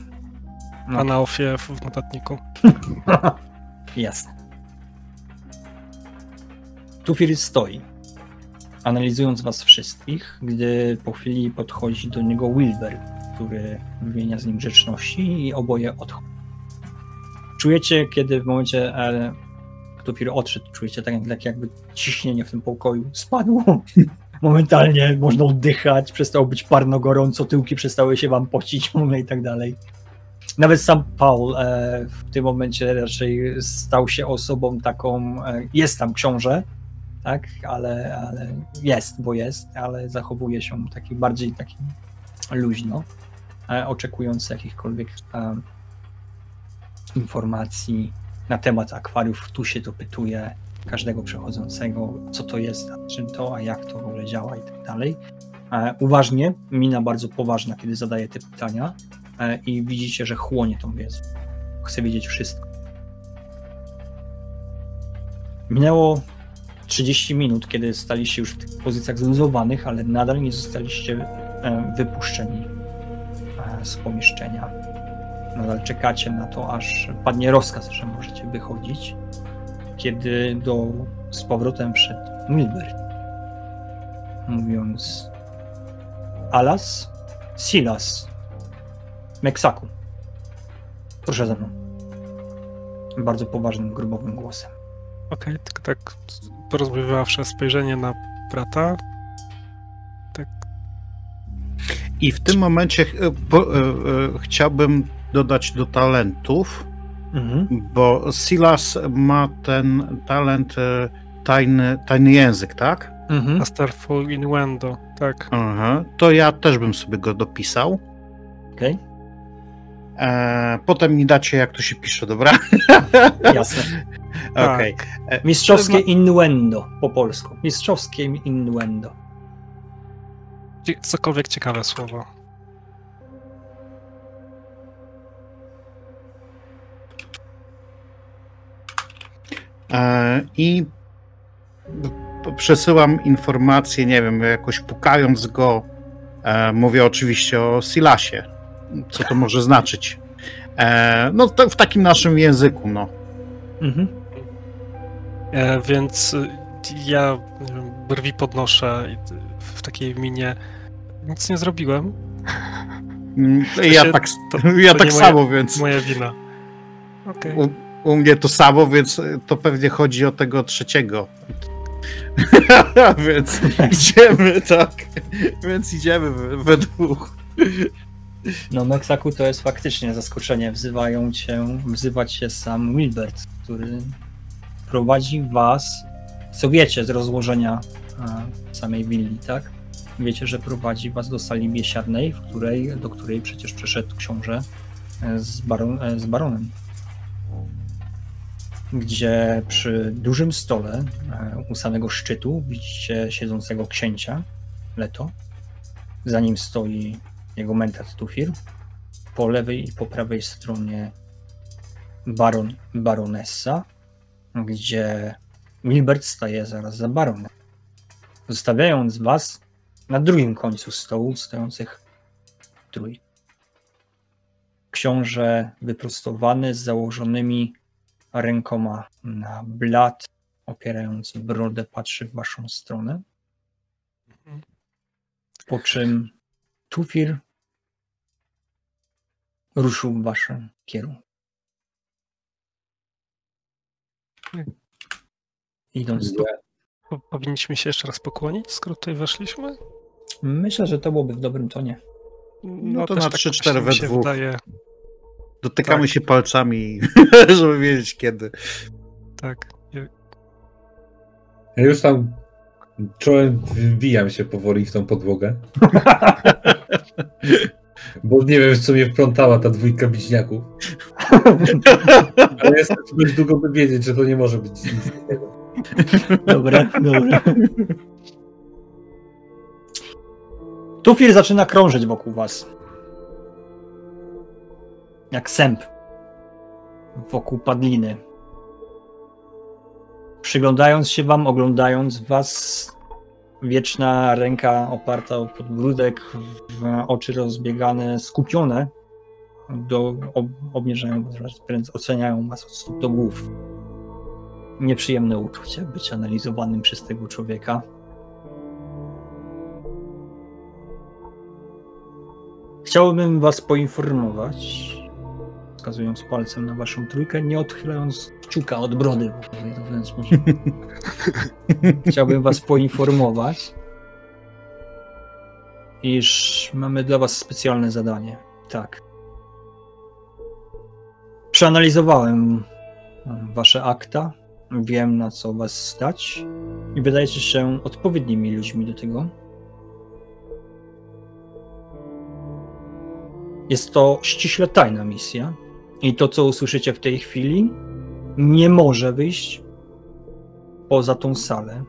No, a na ofie w w notatniku. (laughs) Jasne. Tufir stoi, analizując was wszystkich, gdy po chwili podchodzi do niego Wilber, który wymienia z nim grzeczności i oboje odchodzą. Czujecie, kiedy w momencie Tufir odszedł, czujecie tak, tak jakby ciśnienie w tym pokoju spadło. (laughs) Momentalnie można oddychać, przestało być parno gorąco, tyłki przestały się wam pocić (laughs) ogóle i tak dalej. Nawet sam Paul e, w tym momencie raczej stał się osobą taką, e, jest tam książę, tak, ale, ale jest, bo jest, ale zachowuje się taki bardziej taki luźno, e, oczekując jakichkolwiek e, informacji na temat akwariów. Tu się dopytuje każdego przechodzącego, co to jest, czym to, a jak to w ogóle działa i tak dalej. E, Uważnie, mina bardzo poważna, kiedy zadaje te pytania e, i widzicie, że chłonie tą wiedzę. Chce wiedzieć wszystko. Minęło 30 minut, kiedy staliście już w tych pozycjach zluzowanych, ale nadal nie zostaliście e, wypuszczeni z pomieszczenia. Nadal czekacie na to, aż padnie rozkaz, że możecie wychodzić, kiedy do, z powrotem przed Milbert, mówiąc Alas, Silas, Meksaku. Proszę ze mną. Bardzo poważnym, grubowym głosem. Okej, tylko tak porozmawiawszy spojrzenie na brata. Tak, I w tym momencie e, po, e, e, chciałbym dodać do talentów, Mhm. bo Silas ma ten talent e, tajny, tajny język, tak? Mhm. Masterful Innuendo, tak. Aha. To ja też bym sobie go dopisał. Okej, E, potem mi dacie, jak to się pisze, dobra? (laughs) jasne. (laughs) Okej. Mistrzowskie innuendo po polsku. Mistrzowskie innuendo. Cokolwiek ciekawe słowo. I p- przesyłam informację, nie wiem, jakoś pukając go. E, mówię oczywiście o Silasie. Co to może znaczyć? E, no, w takim naszym języku, no. Mhm. E, więc y, ja brwi podnoszę i w takiej minie. Nic nie zrobiłem. Mm, Ja się- tak, to- ja to tak moja- samo, więc Moja wina. Okej. U, mnie to samo, więc to pewnie chodzi o tego trzeciego. (laughs) więc idziemy, tak. Więc idziemy we, dwóch. No, Meksaku to jest faktycznie zaskoczenie. Wzywają cię, wzywa cię sam Wilbert, który prowadzi was, co wiecie z rozłożenia e, samej willi, tak? Wiecie, że prowadzi was do sali biesiadnej, w której, do której przecież przyszedł książę e, z, baron, e, z baronem. Gdzie przy dużym stole e, u samego szczytu widzicie siedzącego księcia Leto. Za nim stoi jego mentat Tufir. Po lewej i po prawej stronie baron baronessa, gdzie Wilbert staje zaraz za baronem. Zostawiając was na drugim końcu stołu stojących trój. Książę wyprostowany z założonymi rękoma na blat, opierając brodę, patrzy w waszą stronę. Po czym Tufir ruszył w waszym kierunku. Idąc do... Po- Powinniśmy się jeszcze raz pokłonić, skoro tutaj weszliśmy? Myślę, że to byłoby w dobrym tonie. No to też na tak 3-4 mi we dwóch. Wydaje, Dotykamy Tak. się palcami, (laughs) żeby wiedzieć kiedy. tak. Ja już tam Czułem, wbijam się powoli w tą podłogę. (laughs) Bo nie wiem, w co mnie wplątała ta dwójka bliźniaków. (laughs) Ale jestem dość długo, by wiedzieć, że to nie może być nic innego. Dobra, dobra. Tufir zaczyna krążyć wokół was. Jak sęp. Wokół padliny. Przyglądając się wam, oglądając was, wieczna ręka oparta o podbródek, oczy rozbiegane, skupione, do, ob, obmierzają was, oceniają was od stóp do głów nieprzyjemne uczucie być analizowanym przez tego człowieka. Chciałbym was poinformować, wskazując palcem na waszą trójkę, nie odchylając kciuka od brody. w ten sposób. (laughs) Chciałbym was poinformować, iż mamy dla was specjalne zadanie. Tak. Przeanalizowałem wasze akta, wiem na co was stać i wydajecie się odpowiednimi ludźmi do tego. Jest to ściśle tajna misja i to, co usłyszycie w tej chwili, nie może wyjść poza tą salę.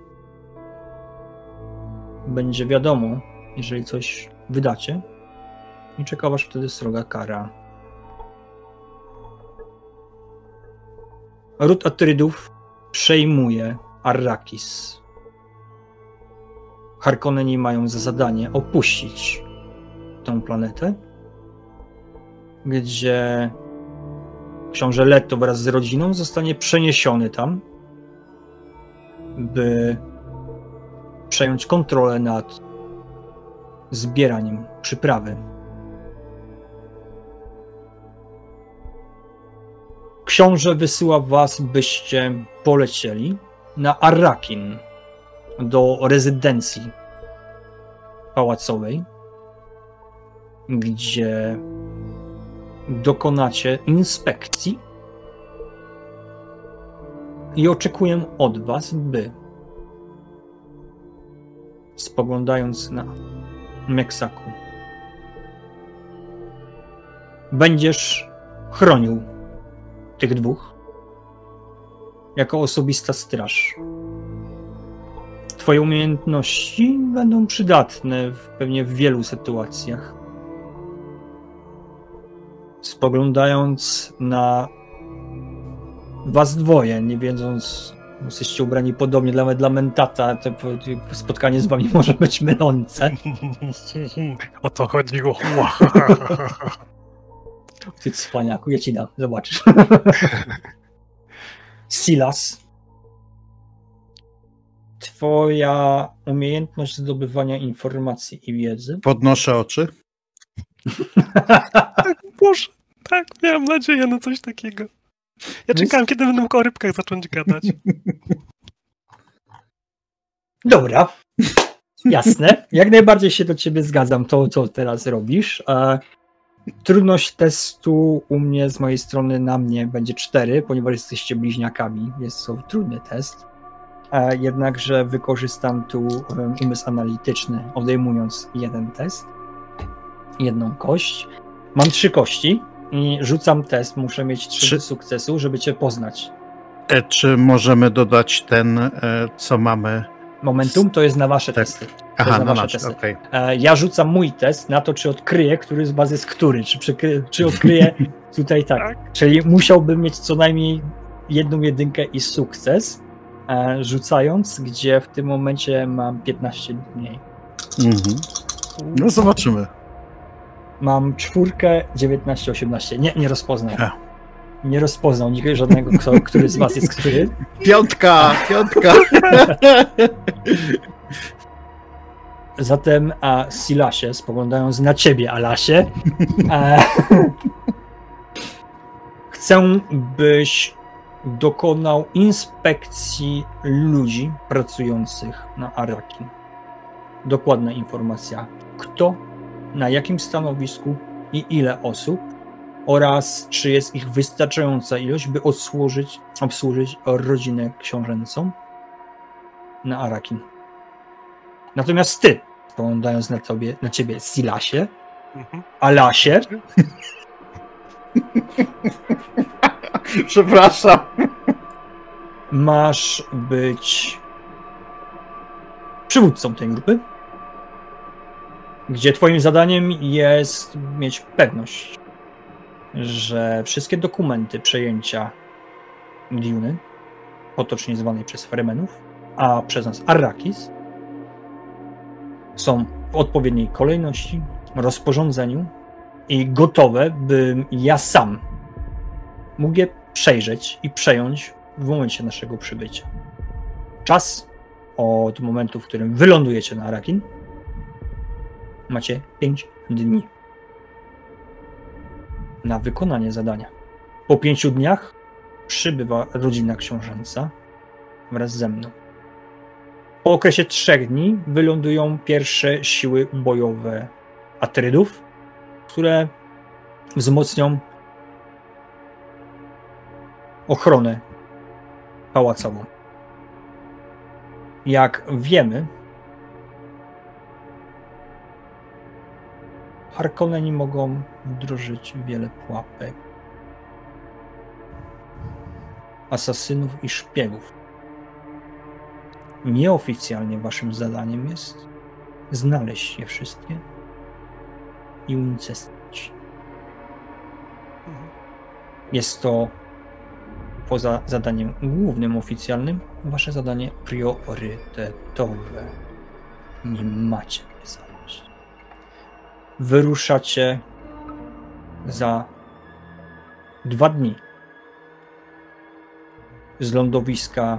Będzie wiadomo, jeżeli coś wydacie i czeka was wtedy sroga kara. Ród Atrydów przejmuje Arrakis. Harkonneni mają za zadanie opuścić tę planetę, gdzie książę Leto wraz z rodziną zostanie przeniesiony tam, by przejąć kontrolę nad zbieraniem przyprawy. Książę wysyła was, byście polecieli na Arrakin do rezydencji pałacowej, gdzie dokonacie inspekcji i oczekuję od was, by spoglądając na Meksaku będziesz chronił tych dwóch jako osobista straż. Twoje umiejętności będą przydatne w, pewnie w wielu sytuacjach. Spoglądając na was dwoje, nie wiedząc, jesteście ubrani podobnie dla, dla Mentata, to spotkanie z wami (laughs) może być mylące. (laughs) O to chodziło. (laughs) Ty cwaniaku, ja ci dam, zobaczysz. Silas. Twoja umiejętność zdobywania informacji i wiedzy. Podnoszę oczy. Boże, tak, miałem nadzieję na coś takiego. Ja czekałem, kiedy będę mógł o rybkach zacząć gadać. (laughs) Dobra, jasne. Jak najbardziej się do ciebie zgadzam, to co teraz robisz. E, Trudność testu u mnie, z mojej strony, na mnie będzie 4, ponieważ jesteście bliźniakami. Jest to trudny test. E, jednakże wykorzystam tu umysł analityczny, odejmując jeden test, jedną kość. Mam trzy kości i rzucam test. Muszę mieć trzy, trzy. sukcesu, żeby cię poznać. E, czy możemy dodać ten, e, co mamy? Momentum to jest na wasze tak. testy. Aha, na nasze testy. Okay. E, ja rzucam mój test na to, czy odkryję, który z was jest który, czy, przykry, czy odkryję (laughs) tutaj tak. tak. Czyli musiałbym mieć co najmniej jedną jedynkę i sukces, e, rzucając, gdzie w tym momencie mam 15 lub mniej. Mhm. No zobaczymy. Mam czwórkę, 19, 18. Nie, nie rozpoznam. Nie rozpoznał nikt żadnego, kto, (laughs) który z was jest który. Piątka, piątka. (laughs) Zatem a Silasie, spoglądając na ciebie, Alasie, e, (laughs) chcę, byś dokonał inspekcji ludzi pracujących na Arakin. Dokładna informacja, kto, na jakim stanowisku i ile osób oraz czy jest ich wystarczająca ilość, by obsłużyć, obsłużyć rodzinę książęcą na Arakin. Natomiast ty, spoglądając na, tobie, na ciebie Silasie, Mhm. Alasie, (laughs) Przepraszam. masz być przywódcą tej grupy, gdzie twoim zadaniem jest mieć pewność, że wszystkie dokumenty przejęcia Duny, potocznie zwanej przez Fremenów, a przez nas Arrakis, są w odpowiedniej kolejności, rozporządzeniu i gotowe, bym ja sam mógł je przejrzeć i przejąć w momencie naszego przybycia. Czas od momentu, w którym wylądujecie na Arakin, macie 5 dni na wykonanie zadania. Po pięciu dniach przybywa rodzina książęca wraz ze mną. Po okresie trzech dni wylądują pierwsze siły bojowe Atrydów, które wzmocnią ochronę pałacową. Jak wiemy, Harkonneni mogą wdrożyć wiele pułapek, asasynów i szpiegów. Nieoficjalnie waszym zadaniem jest znaleźć je wszystkie i unicestwić. Jest to poza zadaniem głównym, oficjalnym, wasze zadanie priorytetowe. Nie macie. Wyruszacie za dwa dni z lądowiska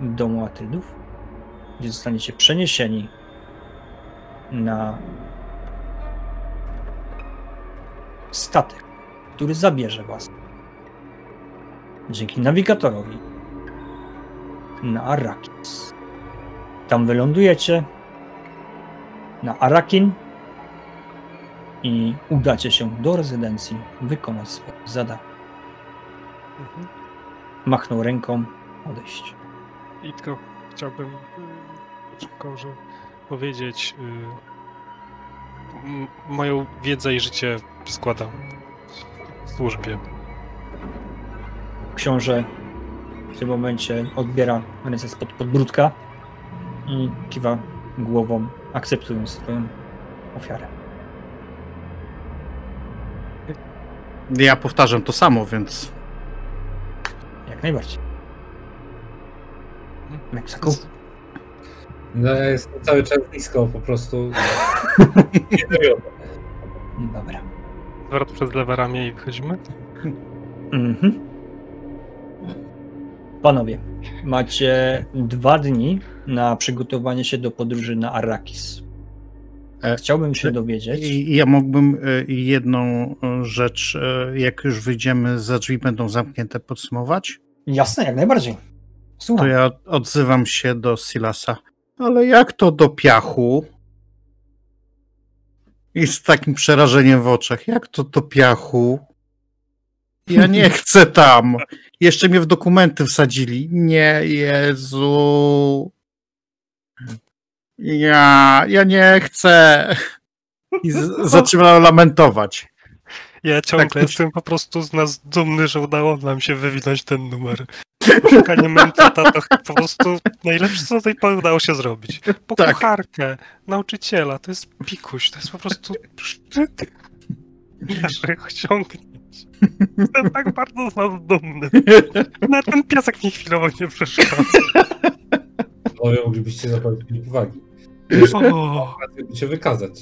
domu Atrydów, gdzie zostaniecie przeniesieni na statek, który zabierze was dzięki nawigatorowi na Arrakis. Tam wylądujecie na Arakin i udacie się do rezydencji wykonać swoje zadanie. Mhm. Machnął ręką, odejść. I tylko chciałbym y, szybko, że powiedzieć, y, moją wiedzę i życie składam w służbie. Książę w tym momencie odbiera ręce spod podbródka i kiwa głową, akceptując swoją ofiarę. Ja powtarzam to samo, więc Jak najbardziej. Meksyku? No ja jestem cały czas blisko, po prostu. (laughs) Dobra. Zwrot przez lewe ramię i wychodzimy. Mhm. Panowie, macie dwa dni na przygotowanie się do podróży na Arrakis. E, Chciałbym się dowiedzieć. I ja mógłbym e, jedną e, rzecz, jak już wyjdziemy za drzwi, będą zamknięte, podsumować. Jasne, jak najbardziej. To Słucham. ja odzywam się do Silasa. Ale jak to do piachu? I z takim przerażeniem w oczach. Jak to do piachu? Ja nie (laughs) chcę tam. Jeszcze mnie w dokumenty wsadzili. Nie, Jezu. Ja, ja nie chcę. I z- (laughs) lamentować. Ja ciągle Tak, jestem po prostu z nas dumny, że udało nam się wywinąć ten numer. Szukanie mentata to po prostu najlepsze, co do tej pory udało się zrobić. Po Tak. kucharkę, nauczyciela, to jest pikuś, to jest po prostu szczyt naszych (laughs) osiągnięć. Jestem tak bardzo z nas dumny. Na ten piasek mi chwilowo nie przeszkadza. Panowie, moglibyście mi uwagi. O, (laughs) By się wykazać.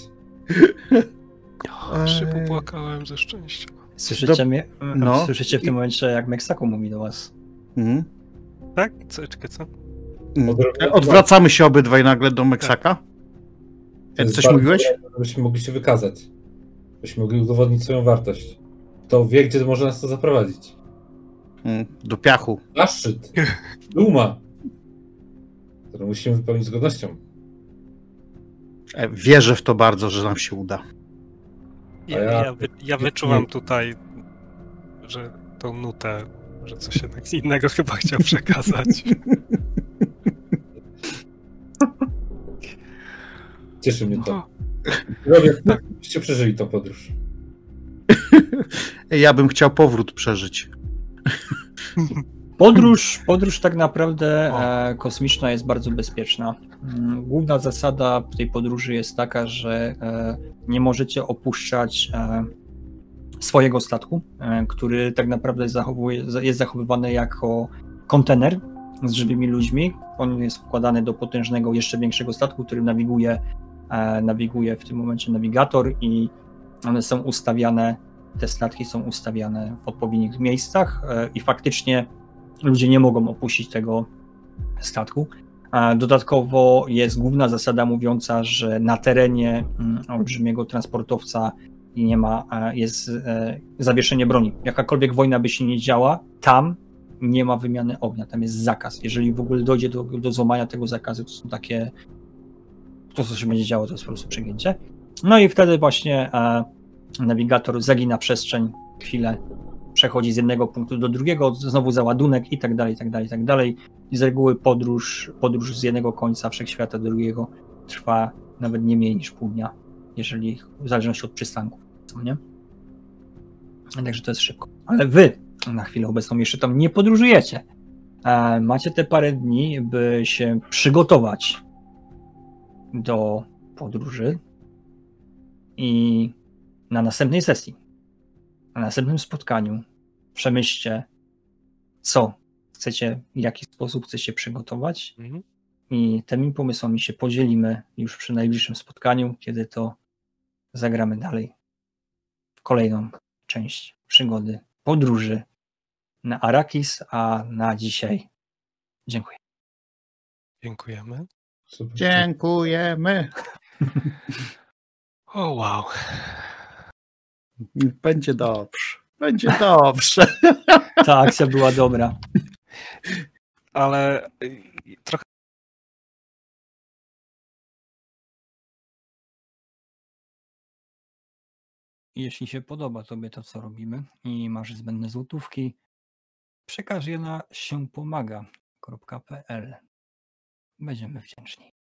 się popłakałem ze szczęścia. Słyszycie, Do- mnie, no. słyszycie w tym momencie, jak Meksaku mówi do was. Mhm. Tak? Co, czekaj, co? Mhm. Odwracamy się obydwaj nagle do Meksaka. To jest Coś mówiłeś? ważne, Żebyśmy mogli się wykazać. Byśmy mogli udowodnić swoją wartość. Kto wie, gdzie może nas to zaprowadzić. Mm, Do piachu. Zaszczyt. Duma. Którą musimy wypełnić z godnością. E, Wierzę w to bardzo, że nam się uda. Ja, ja- ja, wy, ja wyczuwam tutaj, że tą nutę, że coś jednak innego chyba chciał przekazać. (laughs) Cieszy mnie to. O, Robię tak, byście przeżyli tą podróż. (laughs) Ja bym chciał powrót przeżyć. (laughs) Podróż, podróż tak naprawdę e, kosmiczna jest bardzo bezpieczna. Mm, Główna zasada tej podróży jest taka, że e, nie możecie opuszczać e, swojego statku, który tak naprawdę jest zachowywany jako kontener z żywymi ludźmi. On jest wkładany do potężnego, jeszcze większego statku, którym nawiguje, nawiguje w tym momencie nawigator i one są ustawiane, te statki są ustawiane w odpowiednich miejscach i faktycznie ludzie nie mogą opuścić tego statku. Dodatkowo jest główna zasada mówiąca, że na terenie mm, olbrzymiego transportowca nie ma, jest e, zawieszenie broni. Jakakolwiek wojna by się nie działa, tam nie ma wymiany ognia, tam jest zakaz. Jeżeli w ogóle dojdzie do, do złamania tego zakazu, to są takie. To, co się będzie działo, to jest po prostu przegięcie. No i wtedy właśnie e, nawigator zagina przestrzeń, chwilę, przechodzi z jednego punktu do drugiego, znowu załadunek i tak dalej, i tak dalej, i tak dalej. I z reguły podróż, podróż z jednego końca wszechświata do drugiego trwa nawet nie mniej niż pół dnia, jeżeli w zależności od przystanków, co nie? Także to jest szybko. Ale wy na chwilę obecną jeszcze tam nie podróżujecie. E, Macie te parę dni, by się przygotować do podróży i na następnej sesji na następnym spotkaniu przemyślcie, co chcecie, w jaki sposób chcecie przygotować mhm. i tymi pomysłami się podzielimy już przy najbliższym spotkaniu, kiedy to zagramy dalej w kolejną część przygody, podróży na Arakis, a na dzisiaj dziękuję. Dziękujemy. Super. Dziękujemy. O, wow. Będzie dobrze. Będzie dobrze. (laughs) Ta akcja była dobra. Ale y, trochę Jeśli się podoba Tobie to, co robimy i masz zbędne złotówki, przekaż je na siępomaga.pl. Będziemy wdzięczni.